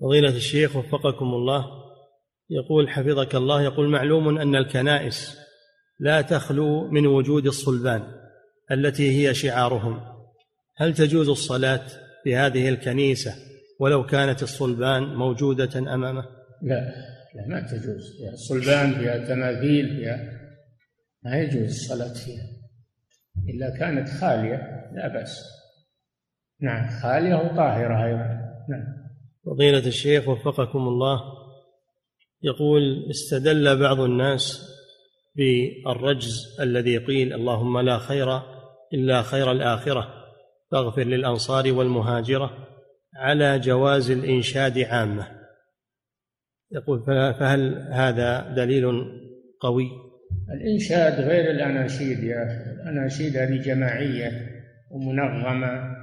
فضيلة الشيخ وفقكم الله. يقول حفظك الله يقول معلوم أن الكنائس لا تخلو من وجود الصلبان التي هي شعارهم. هل تجوز الصلاة في هذه الكنيسة ولو كانت الصلبان موجودة أمامه؟ لا لا ما تجوز فيها. الصلبان فيها تماثيل فيها. ما يجوز الصلاة فيها. إلا كانت خالية لا بأس. نعم خالية وطاهرة أيضا. نعم. فضيلة الشيخ وفقكم الله يقول استدل بعض الناس بالرجز الذي قيل اللهم لا خير إلا خير الآخرة. فاغفر للأنصار والمهاجرة على جواز الإنشاد عامة. يقول فهل هذا دليل قوي؟ الإنشاد غير الأناشيد يا أخي. الأناشيد هذه جماعية ومنظمة.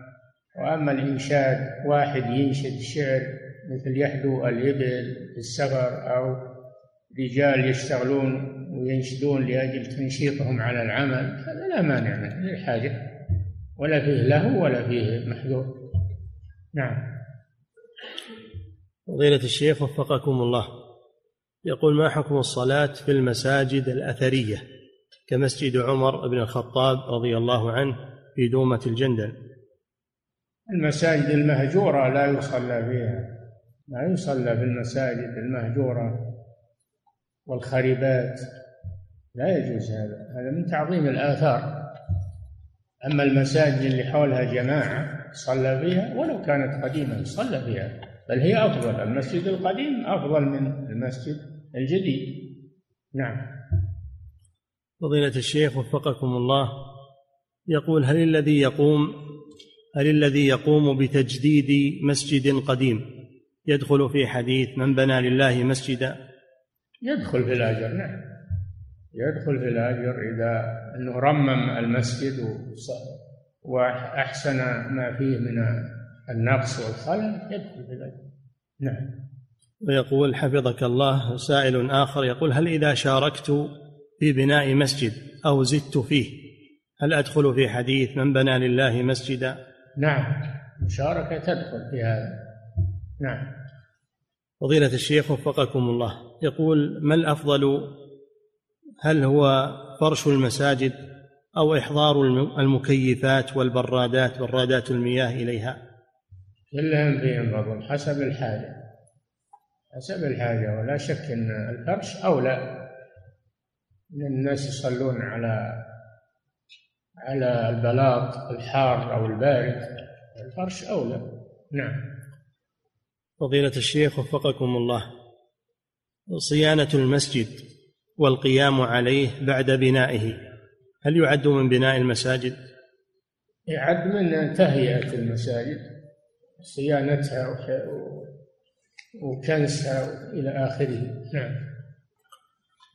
وأما الإنشاد واحد ينشد شعر مثل يحدو الإبل في السفر أو رجال يشتغلون وينشدون لأجل تنشيطهم على العمل هذا لا مانع منه للحاجة. ولا فيه له ولا فيه محذور. نعم. فضيلة الشيخ وفقكم الله. يقول ما حكم الصلاة في المساجد الأثرية كمسجد عمر بن الخطاب رضي الله عنه في دومة الجندل؟ المساجد المهجورة لا يصلى فيها. لا يصلى في المساجد المهجورة والخريبات. لا يجوز هذا. هذا من تعظيم الآثار. أما المساجد اللي حولها جماعة صلى فيها ولو كانت قديمة صلى فيها بل هي أفضل. المسجد القديم أفضل من المسجد الجديد. نعم. فضيلة الشيخ وفقكم الله يقول هل الذي يقوم هل الذي يقوم بتجديد مسجد قديم؟ يدخل في حديث من بنى لله مسجدا؟ يدخل في الأجر. نعم. يدخل في الأجر إذا أنه رمم المسجد وأحسن ما فيه من النقص والخلل يدخل في الأجر. نعم. ويقول حفظك الله. سائل آخر يقول هل إذا شاركت في بناء مسجد أو زدت فيه هل أدخل في حديث من بنى لله مسجدا؟ نعم. مشاركة تدخل في هذا. نعم. فضيلة الشيخ وفقكم الله. يقول ما الأفضل هل هو فرش المساجد أو إحضار المكيفات والبرادات برادات المياه إليها؟ كلهم فيهم فضل حسب الحاجة. حسب الحاجة ولا شك أن الفرش أولى. من الناس يصلون على على البلاط الحار أو البارد الفرش أولى. نعم. فضيلة الشيخ وفقكم الله صيانة المسجد والقيام عليه بعد بنائه. هل يعد من بناء المساجد؟ يعد من تهيئة المساجد صيانتها وكنسها إلى آخره. نعم.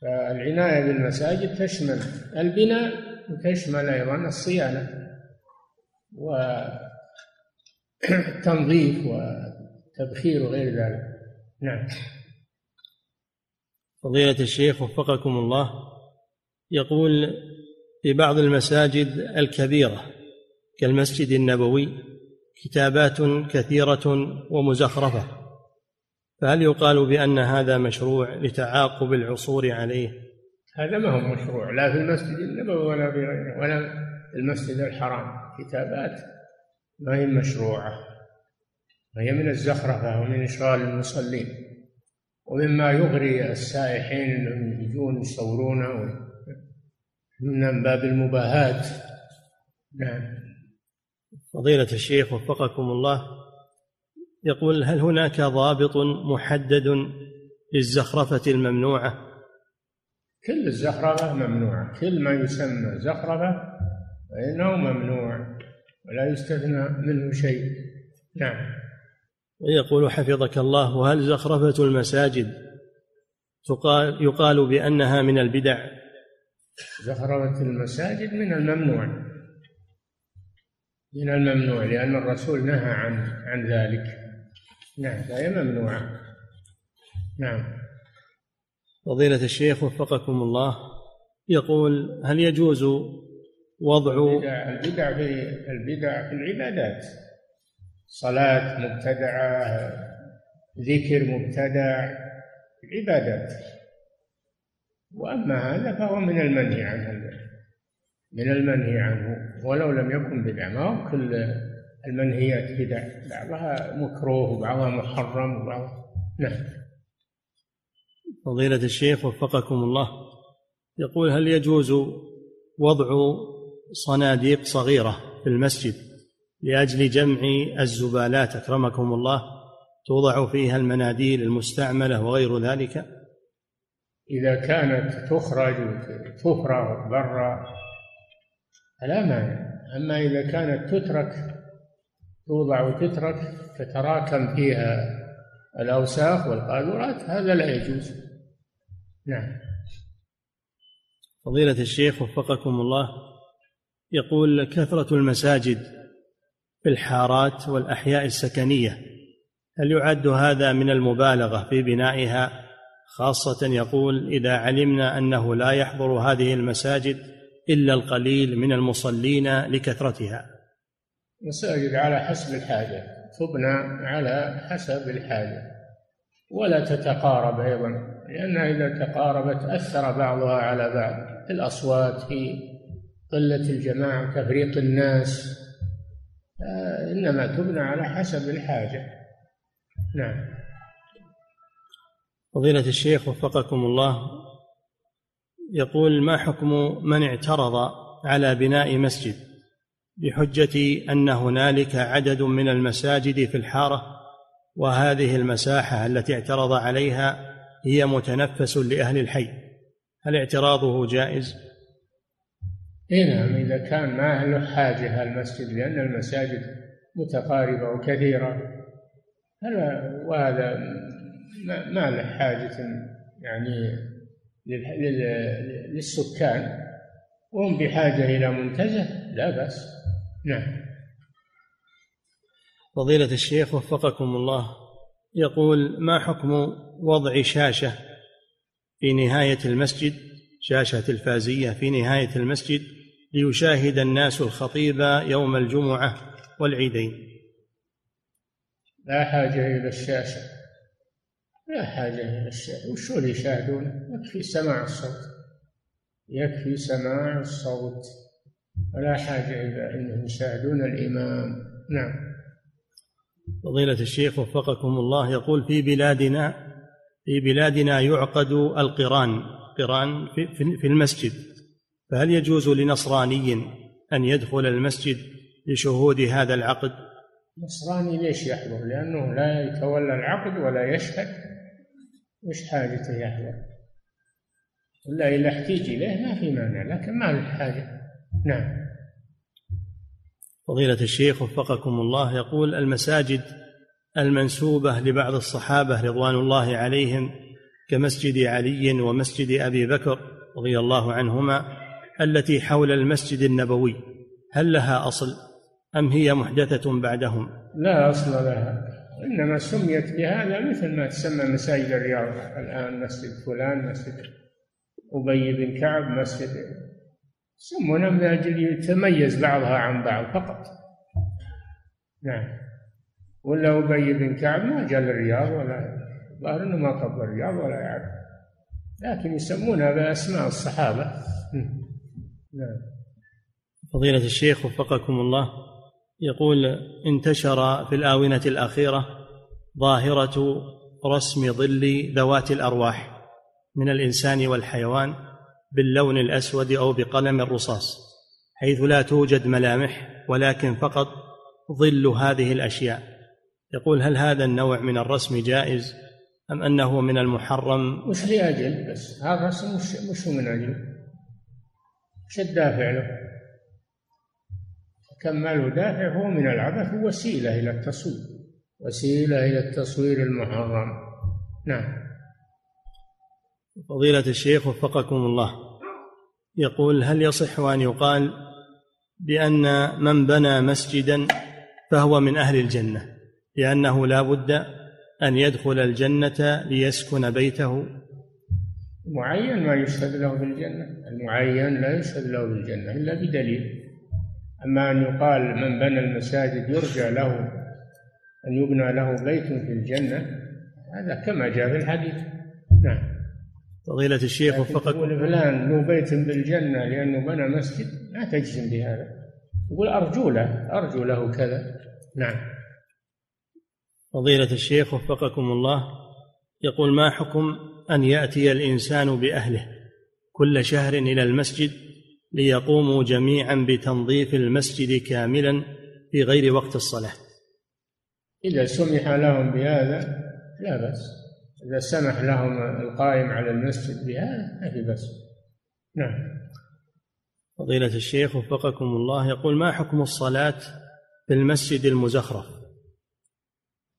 فالعناية بالمساجد تشمل البناء وتشمل أيضا الصيانة والتنظيف وتبخير وغير ذلك. نعم. فضيلة الشيخ وفقكم الله يقول في بعض المساجد الكبيرة كالمسجد النبوي كتابات كثيرة ومزخرفة فهل يقال بأن هذا مشروع لتعاقب العصور عليه؟ هذا ما هو مشروع لا في المسجد النبوي ولا في غيره ولا في المسجد الحرام كتابات ما هي مشروعة وهي من الزخرفة ومن إشغال المصلين ومما يغري السائحين انهم يجون يصورونه من باب المباهاة. نعم. فضيلة الشيخ وفقكم الله يقول هل هناك ضابط محدد للزخرفة الممنوعة؟ كل الزخرفة ممنوعة. كل ما يسمى زخرفة فإنه ممنوع ولا يستثنى منه شيء. نعم. ويقول حفظك الله وهل زخرفة المساجد؟ تقال يقال بأنها من البدع. زخرفة المساجد من الممنوع. من الممنوع لأن الرسول نهى عن عن ذلك. نعم فهي ممنوعة. نعم. فضيلة الشيخ وفقكم الله يقول هل يجوز وضع البدع, البدع في البدع في العبادات. صلاة مبتدعة ذكر مبتدع العبادات وأما هذا فهو من المنهي عنه. من المنهي عنه. ولو لم يكن بدعة ما هو كل المنهيات بدع بعضها مكروه وبعضها محرم وبعضها نعم. فضيلة الشيخ وفقكم الله. يقول هل يجوز وضع صناديق صغيرة في المسجد؟ لأجل جمع الزبالات أكرمكم الله. توضع فيها المناديل المستعملة وغير ذلك. إذا كانت تخرج تفرغ برا فلا مانع. أما إذا كانت تترك توضع وتترك تتراكم فيها الأوساخ والقاذورات هذا لا يجوز. نعم. فضيلة الشيخ وفقكم الله يقول كثرة المساجد في الحارات والأحياء السكنية. هل يعد هذا من المبالغة في بنائها؟ خاصة يقول إذا علمنا أنه لا يحضر هذه المساجد إلا القليل من المصلين لكثرتها. مساجد على حسب الحاجة تبنى على حسب الحاجة. ولا تتقارب أيضا لأنها إذا تقاربت أثر بعضها على بعض. في الأصوات في قلة الجماعة تفريط الناس. إنما تبنى على حسب الحاجة. نعم. فضيلة الشيخ وفقكم الله يقول ما حكم من اعترض على بناء مسجد بحجة أن هنالك عدد من المساجد في الحارة وهذه المساحة التي اعترض عليها هي متنفس لأهل الحي؟ هل اعتراضه جائز؟ اي نعم إذا كان ما له حاجة المسجد لأن المساجد متقاربة وكثيرة. وهذا ما له حاجة يعني للسكان. وهم بحاجة إلى منتزه؟ لا بأس. نعم. فضيلة الشيخ وفقكم الله يقول ما حكم وضع شاشة في نهاية المسجد؟ شاشة تلفازية في نهاية المسجد ليشاهد الناس الخطيب يوم الجمعة والعيدين. لا حاجة إلى الشاشة. لا حاجة إلى الشاشة. وشو اللي يشاهدونه؟ يكفي سماع الصوت. يكفي سماع الصوت. ولا حاجة إلى إنهم يشاهدون الإمام. نعم. فضيلة الشيخ وفقكم الله يقول في بلادنا في بلادنا يعقد القرآن. قران في المسجد. فهل يجوز لنصراني أن يدخل المسجد لشهود هذا العقد؟ نصراني ليش يحضر؟ لأنه لا يتولى العقد ولا يشهد. وش حاجته يحضر؟ إلا إذا احتيج إليه ما في مانع لكن ما له حاجة. نعم. فضيلة الشيخ وفقكم الله يقول المساجد المنسوبة لبعض الصحابة رضوان الله عليهم كمسجد علي ومسجد أبي بكر رضي الله عنهما التي حول المسجد النبوي هل لها أصل أم هي محدثة بعدهم؟ لا أصل لها إنما سميت بهذا مثل ما تسمى مساجد الرياض. الآن مسجد فلان مسجد أبي بن كعب مسجد يسمونها من أجل يتميز بعضها عن بعض فقط. نعم. ولا أبي بن كعب ما جاء للرياض ولا ظاهر أنه ما قبل الرياض ولا يعرف. لكن يسمونها بأسماء الصحابة. نعم. فضيلة الشيخ وفقكم الله يقول انتشر في الآونة الأخيرة ظاهرة رسم ظل ذوات الأرواح من الإنسان والحيوان باللون الأسود أو بقلم الرصاص حيث لا توجد ملامح ولكن فقط ظل هذه الأشياء. يقول هل هذا النوع من الرسم جائز؟ أم أنه من المحرم؟ مش لأجل بس. هذا مش, مش من أجل. إيش الدافع له؟ كمال دافع هو من العبث وسيلة إلى التصوير. وسيلة إلى التصوير المحرم. نعم. فضيلة الشيخ وفقكم الله. يقول هل يصح أن يقال بأن من بنى مسجدا فهو من أهل الجنة؟ لأنه لا بد أن يدخل الجنة ليسكن بيته. معين ما يشهد له بالجنة المعين لا يشهد له بالجنة إلا بدليل. أما أن يقال من بنى المساجد يرجى له أن يبنى له بيت في الجنة هذا كما جاء في الحديث. نعم. فضيلة الشيخ وفقك تقول فلان له بيت بالجنة لأنه بنى مسجد لا تجزم بهذا. يقول أرجو له أرجو له كذا. نعم. فضيلة الشيخ وفقكم الله يقول ما حكم أن يأتي الإنسان بأهله كل شهر إلى المسجد ليقوموا جميعا بتنظيف المسجد كاملا في غير وقت الصلاة؟ إذا سمح لهم بهذا لا بأس. إذا سمح لهم القائم على المسجد بهذا ما في بأس. نعم. فضيلة الشيخ وفقكم الله يقول ما حكم الصلاة في المسجد المزخرف؟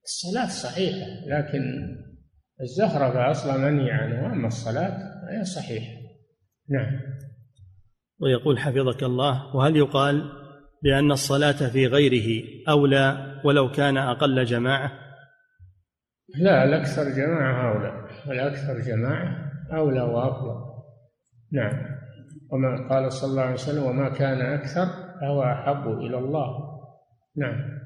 الصلاة صحيحة لكن الزخرفة أصلا منهي عنه أما الصلاة فهي صحيحة. نعم. ويقول حفظك الله وهل يقال بأن الصلاة في غيره أولى ولو كان أقل جماعة؟ لا الأكثر جماعة أولى الأكثر جماعة أولى وأفضل نعم. وما قال صلى الله عليه وسلم وما كان أكثر فهو أحب إلى الله. نعم.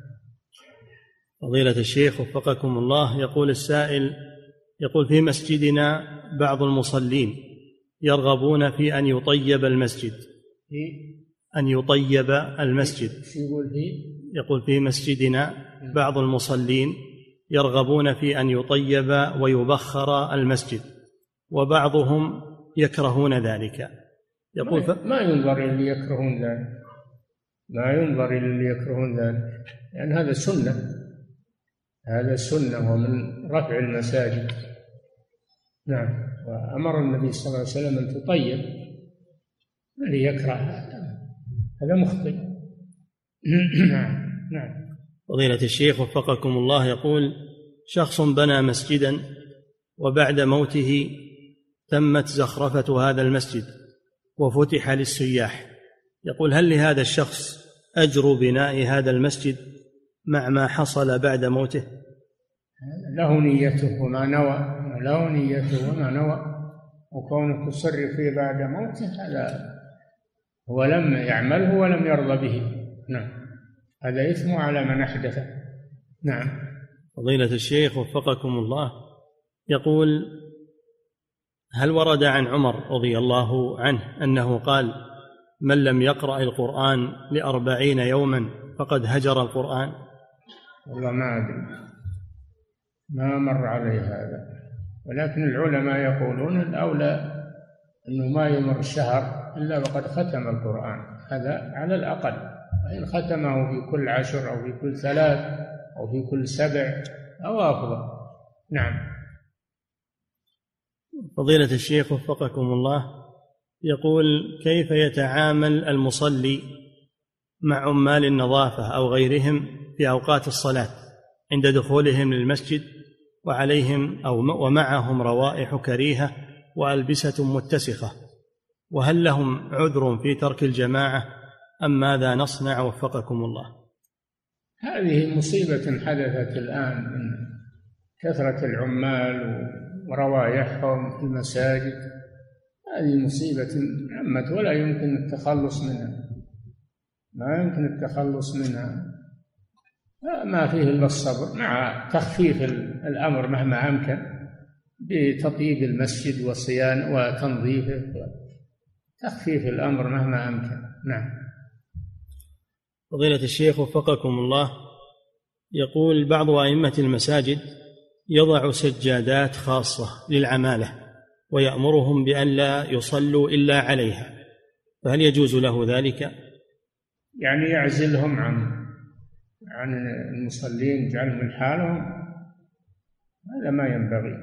فضيلة الشيخ وفقكم الله يقول السائل يقول في مسجدنا بعض المصلين يرغبون في أن يطيب المسجد. أن يطيب المسجد. يقول فيه يقول في مسجدنا بعض المصلين يرغبون في أن يطيب ويبخر المسجد وبعضهم يكرهون ذلك. يقول ف... ما ينظر اللي يكرهون ذلك. ما ينظر اللي يكرهون ذلك. لأن يعني هذا سنة. هذا سنة ومن رفع المساجد. نعم. وأمر النبي صلى الله عليه وسلم أن تطيب. الذي يكره؟ هذا مخطئ. نعم. نعم. فضيلة الشيخ وفقكم الله يقول شخص بنى مسجدا وبعد موته تمت زخرفة هذا المسجد وفتح للسياح. يقول هل لهذا الشخص أجر بناء هذا المسجد مع ما حصل بعد موته؟ له نيته وما نوى له نيته وما نوى وكونه تصرف فيه بعد موته هذا هو لم يعمله ولم يرضى به. نعم. هذا إثم على من أحدثه نعم. فضيلة الشيخ وفقكم الله. يقول هل ورد عن عمر رضي الله عنه أنه قال من لم يقرأ القرآن لأربعين يوما فقد هجر القرآن والله ما أدري. ما مر علي هذا. ولكن العلماء يقولون الأولى أنه ما يمر شهر إلا وقد ختم القرآن. هذا على الأقل. وإن ختمه في كل عشر أو في كل ثلاث أو في كل سبع أو أفضل نعم. فضيلة الشيخ وفقكم الله يقول كيف يتعامل المصلي مع عمال النظافة أو غيرهم في أوقات الصلاة عند دخولهم للمسجد وعليهم أو ومعهم روائح كريهة وألبسة متسخة. وهل لهم عذر في ترك الجماعة أم ماذا نصنع وفقكم الله؟ هذه مصيبة حدثت الآن من كثرة العمال وروايحهم في المساجد. هذه مصيبة عمت ولا يمكن التخلص منها. ما يمكن التخلص منها. ما فيه إلا الصبر. مع تخفيف الأمر مهما أمكن بتطيب المسجد وصيان وتنظيفه. تخفيف الأمر مهما أمكن. نعم. فضيلة الشيخ وفقكم الله يقول بعض أئمة المساجد يضع سجادات خاصة للعمالة ويأمرهم بأن لا يصلوا إلا عليها فهل يجوز له ذلك؟ يعني يعزلهم عن عن المصلين يجعلهم لحالهم هذا ما ينبغي.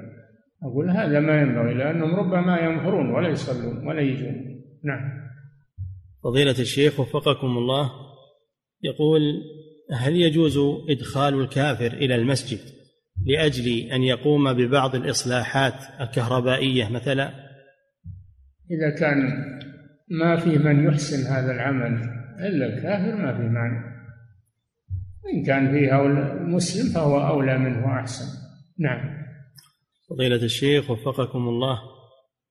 أقول هذا ما ينبغي لأنهم ربما ينفرون ولا يصلون ولا يجون. نعم. فضيلة الشيخ وفقكم الله يقول هل يجوز إدخال الكافر إلى المسجد لأجل أن يقوم ببعض الإصلاحات الكهربائية مثلا؟ إذا كان ما في من يحسن هذا العمل إلا الكافر ما في معنى إن كان فيه مسلم فهو أولى منه وأحسن. نعم. فضيلة الشيخ وفقكم الله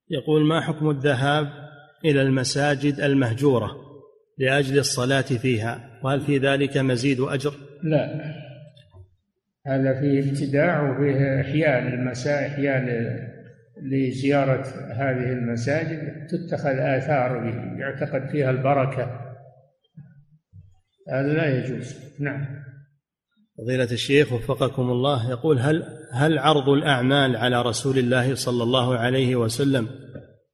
يقول ما حكم الذهاب إلى المساجد المهجورة لأجل الصلاة فيها؟ وهل في ذلك مزيد أجر؟ لا. هذا فيه ابتداع وفيه إحياء للمساء إحياء لزيارة هذه المساجد. تتخذ آثار يعتقد فيها البركة. هذا لا يجوز. نعم. فضيلة الشيخ وفقكم الله يقول هل هل عرض الأعمال على رسول الله صلى الله عليه وسلم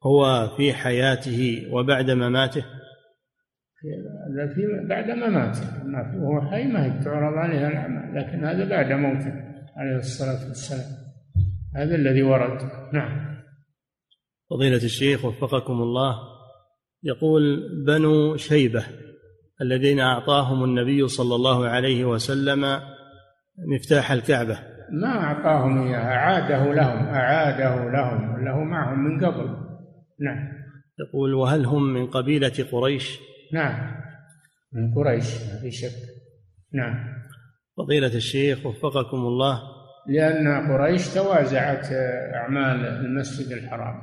هو في حياته وبعد مماته؟ هذا في بعد مماته. ما وهو حي ما تعرض عليها الأعمال لكن هذا بعد موته عليه الصلاة والسلام. هذا الذي ورد. نعم. فضيلة الشيخ وفقكم الله يقول بنو شيبة الذين أعطاهم النبي صلى الله عليه وسلم مفتاح الكعبة. ما أعطاهم إياها أعاده لهم أعاده لهم له معهم من قبل. نعم. يقول وهل هم من قبيلة قريش؟ نعم. من قريش ما في شك. نعم. فضيلة الشيخ وفقكم الله. لأن قريش توازعت أعمال المسجد الحرام.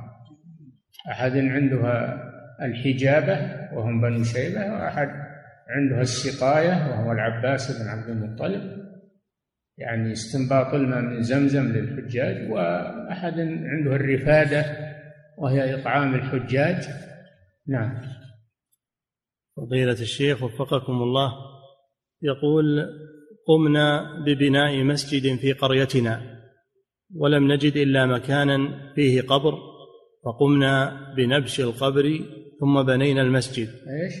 أحد عندها الحجابة وهم بنو شيبة وأحد عندها السقاية وهو العباس بن عبد المطلب يعني استنباط الماء من زمزم للحجاج وأحد عنده الرفادة وهي إطعام الحجاج. نعم. فضيلة الشيخ وفقكم الله يقول قمنا ببناء مسجد في قريتنا ولم نجد إلا مكانا فيه قبر فقمنا بنبش القبر ثم بنينا المسجد. إيش؟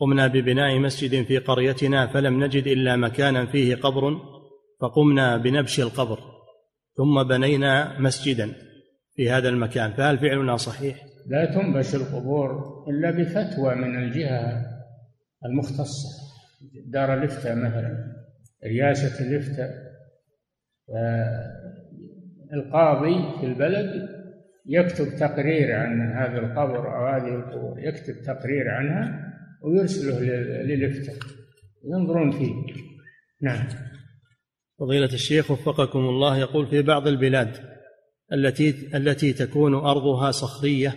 قمنا ببناء مسجد في قريتنا فلم نجد إلا مكانا فيه قبر فقمنا بنبش القبر ثم بنينا مسجدا في هذا المكان فهل فعلنا صحيح؟ لا تنبش القبور إلا بفتوى من الجهة المختصة دار الافتاء مثلا رياسة الافتاء القاضي في البلد يكتب تقرير عن هذا القبر أو هذه القبور يكتب تقرير عنها ويرسله للإفتاء. ينظرون فيه. نعم. فضيلة الشيخ وفقكم الله يقول في بعض البلاد التي التي تكون أرضها صخرية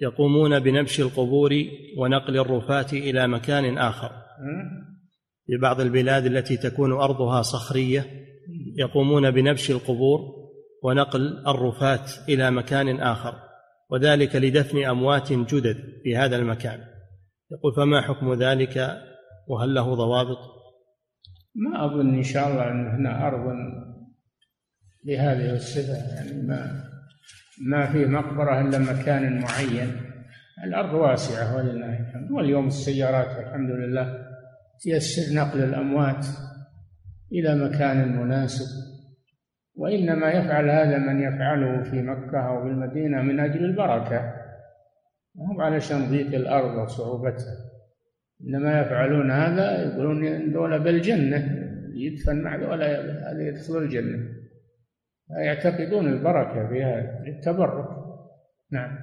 يقومون بنبش القبور ونقل الرفاة إلى مكان آخر. في بعض البلاد التي تكون أرضها صخرية يقومون بنبش القبور ونقل الرفاة إلى مكان آخر وذلك لدفن أموات جدد في هذا المكان. يقول فما حكم ذلك وهل له ضوابط؟ ما أظن إن شاء الله أن هنا أرض بهذه الصفة يعني ما ما في مقبرة إلا مكان معين. الأرض واسعة ولله الحمد واليوم السيارات والحمد لله تيسر نقل الأموات إلى مكان مناسب. وإنما يفعل هذا من يفعله في مكة أو في المدينة من أجل البركة. هم علشان ضيق الأرض وصعوبتها. إنما يفعلون هذا يقولون دولة بالجنة يدفن مع دولة هذا يدخل الجنة. يعتقدون البركة في هذا للتبرك نعم.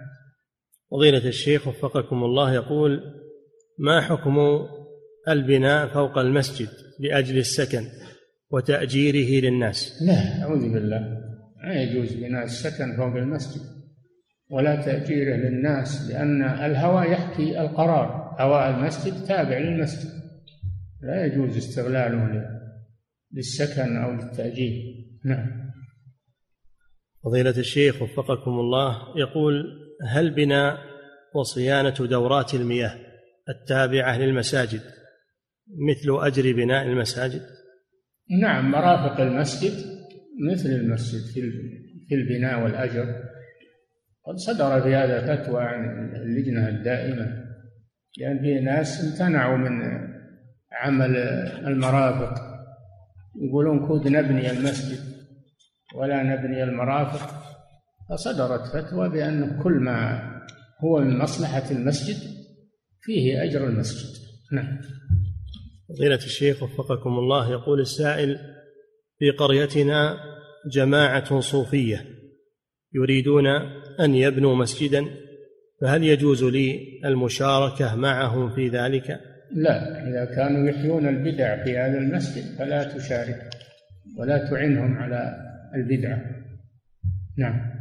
فضيلة الشيخ وفقكم الله يقول ما حكم البناء فوق المسجد لأجل السكن وتأجيره للناس؟ لا أعوذ بالله. ما يجوز بناء السكن فوق المسجد. ولا تأجيره للناس لأن الهواء يحكي القرار. هواء المسجد تابع للمسجد. لا يجوز استغلاله للسكن أو للتأجير. نعم. فضيلة الشيخ وفقكم الله يقول هل بناء وصيانة دورات المياه التابعة للمساجد مثل أجر بناء المساجد؟ نعم مرافق المسجد مثل المسجد في البناء والأجر. قد صدر في هذا فتوى عن اللجنة الدائمة لأن في ناس امتنعوا من عمل المرافق. يقولون كود نبني المسجد ولا نبني المرافق. فصدرت فتوى بأن كل ما هو من مصلحة المسجد فيه أجر المسجد. نعم. فضيلة الشيخ وفقكم الله يقول السائل في قريتنا جماعة صوفية يريدون أن يبنوا مسجدا فهل يجوز لي المشاركة معهم في ذلك؟ لا إذا كانوا يحيون البدع في هذا المسجد فلا تشارك ولا تعنهم على البدعه. نعم.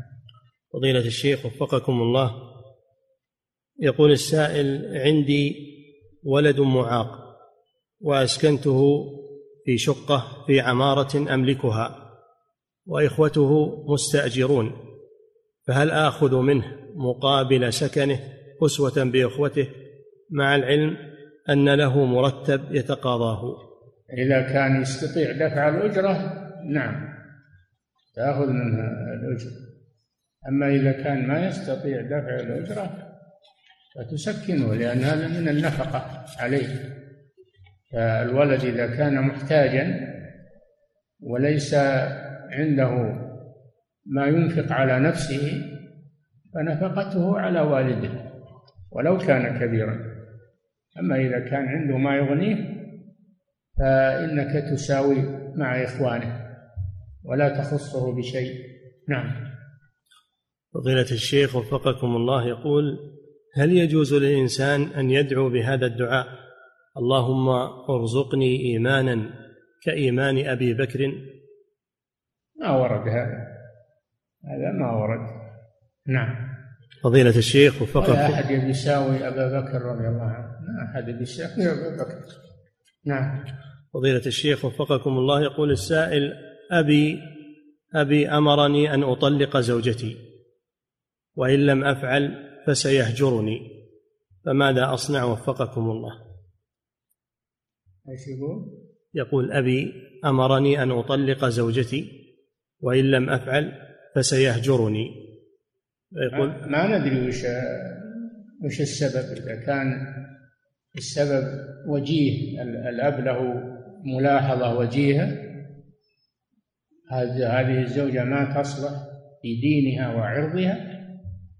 فضيلة الشيخ وفقكم الله يقول السائل عندي ولد معاق وأسكنته في شقة في عمارة أملكها وإخوته مستأجرون فهل آخذ منه مقابل سكنه أسوة بإخوته مع العلم أن له مرتب يتقاضاه؟ إذا كان يستطيع دفع الأجرة نعم تأخذ منه الأجرة. أما إذا كان ما يستطيع دفع الأجرة فتسكنه لأن هذا من النفقة عليه. فالولد إذا كان محتاجا وليس عنده ما ينفق على نفسه فنفقته على والده ولو كان كبيرا. أما إذا كان عنده ما يغنيه فإنك تساوي مع إخوانه ولا تخصه بشيء. نعم. فضيلة الشيخ وفقكم الله يقول هل يجوز للإنسان أن يدعو بهذا الدعاء؟ اللهم ارزقني إيمانا كإيمان أبي بكر. ما ورد هذا. هذا ما ورد. نعم. فضيلة الشيخ وفقط ولا أحد يساوي أبا بكر رضي الله عنه. ما أحد يساوي أبا بكر. نعم. فضيلة الشيخ وفقكم الله يقول السائل أبي أبي أمرني أن أطلق زوجتي وإن لم أفعل فسيهجرني. فماذا أصنع؟ وفقكم الله. إيش يقول؟ يقول أبي أمرني أن أطلق زوجتي وإن لم أفعل فسيهجرني. يقول ما ندري وش وش السبب. إذا كان السبب وجيه الأب له ملاحظة وجيهة هذه الزوجة ما تصلح في دينها وعرضها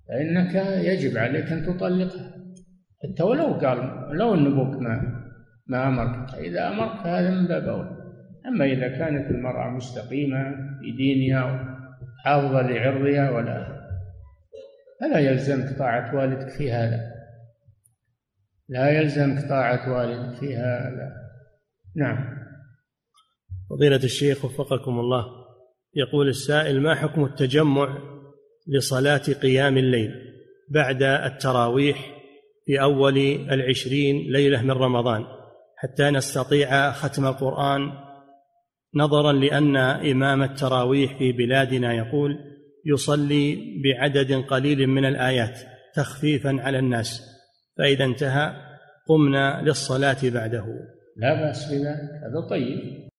فإنك يجب عليك أن تطلقها. حتى ولو قال لو أن أبوك ما ما أمرك. إذا أمرك هذا من باب أولى. أما إذا كانت المرأة مستقيمة في دينها حافظة لعرضها ولا فلا يلزمك طاعة والدك في هذا. لا يلزمك طاعة والدك في هذا. نعم. فضيلة الشيخ وفقكم الله يقول السائل ما حكم التجمع لصلاة قيام الليل بعد التراويح في أول العشرين ليلة من رمضان حتى نستطيع ختم القرآن نظرا لأن إمام التراويح في بلادنا يقول يصلي بعدد قليل من الآيات تخفيفا على الناس فإذا انتهى قمنا للصلاة بعده. لا بأس بذلك هذا طيب.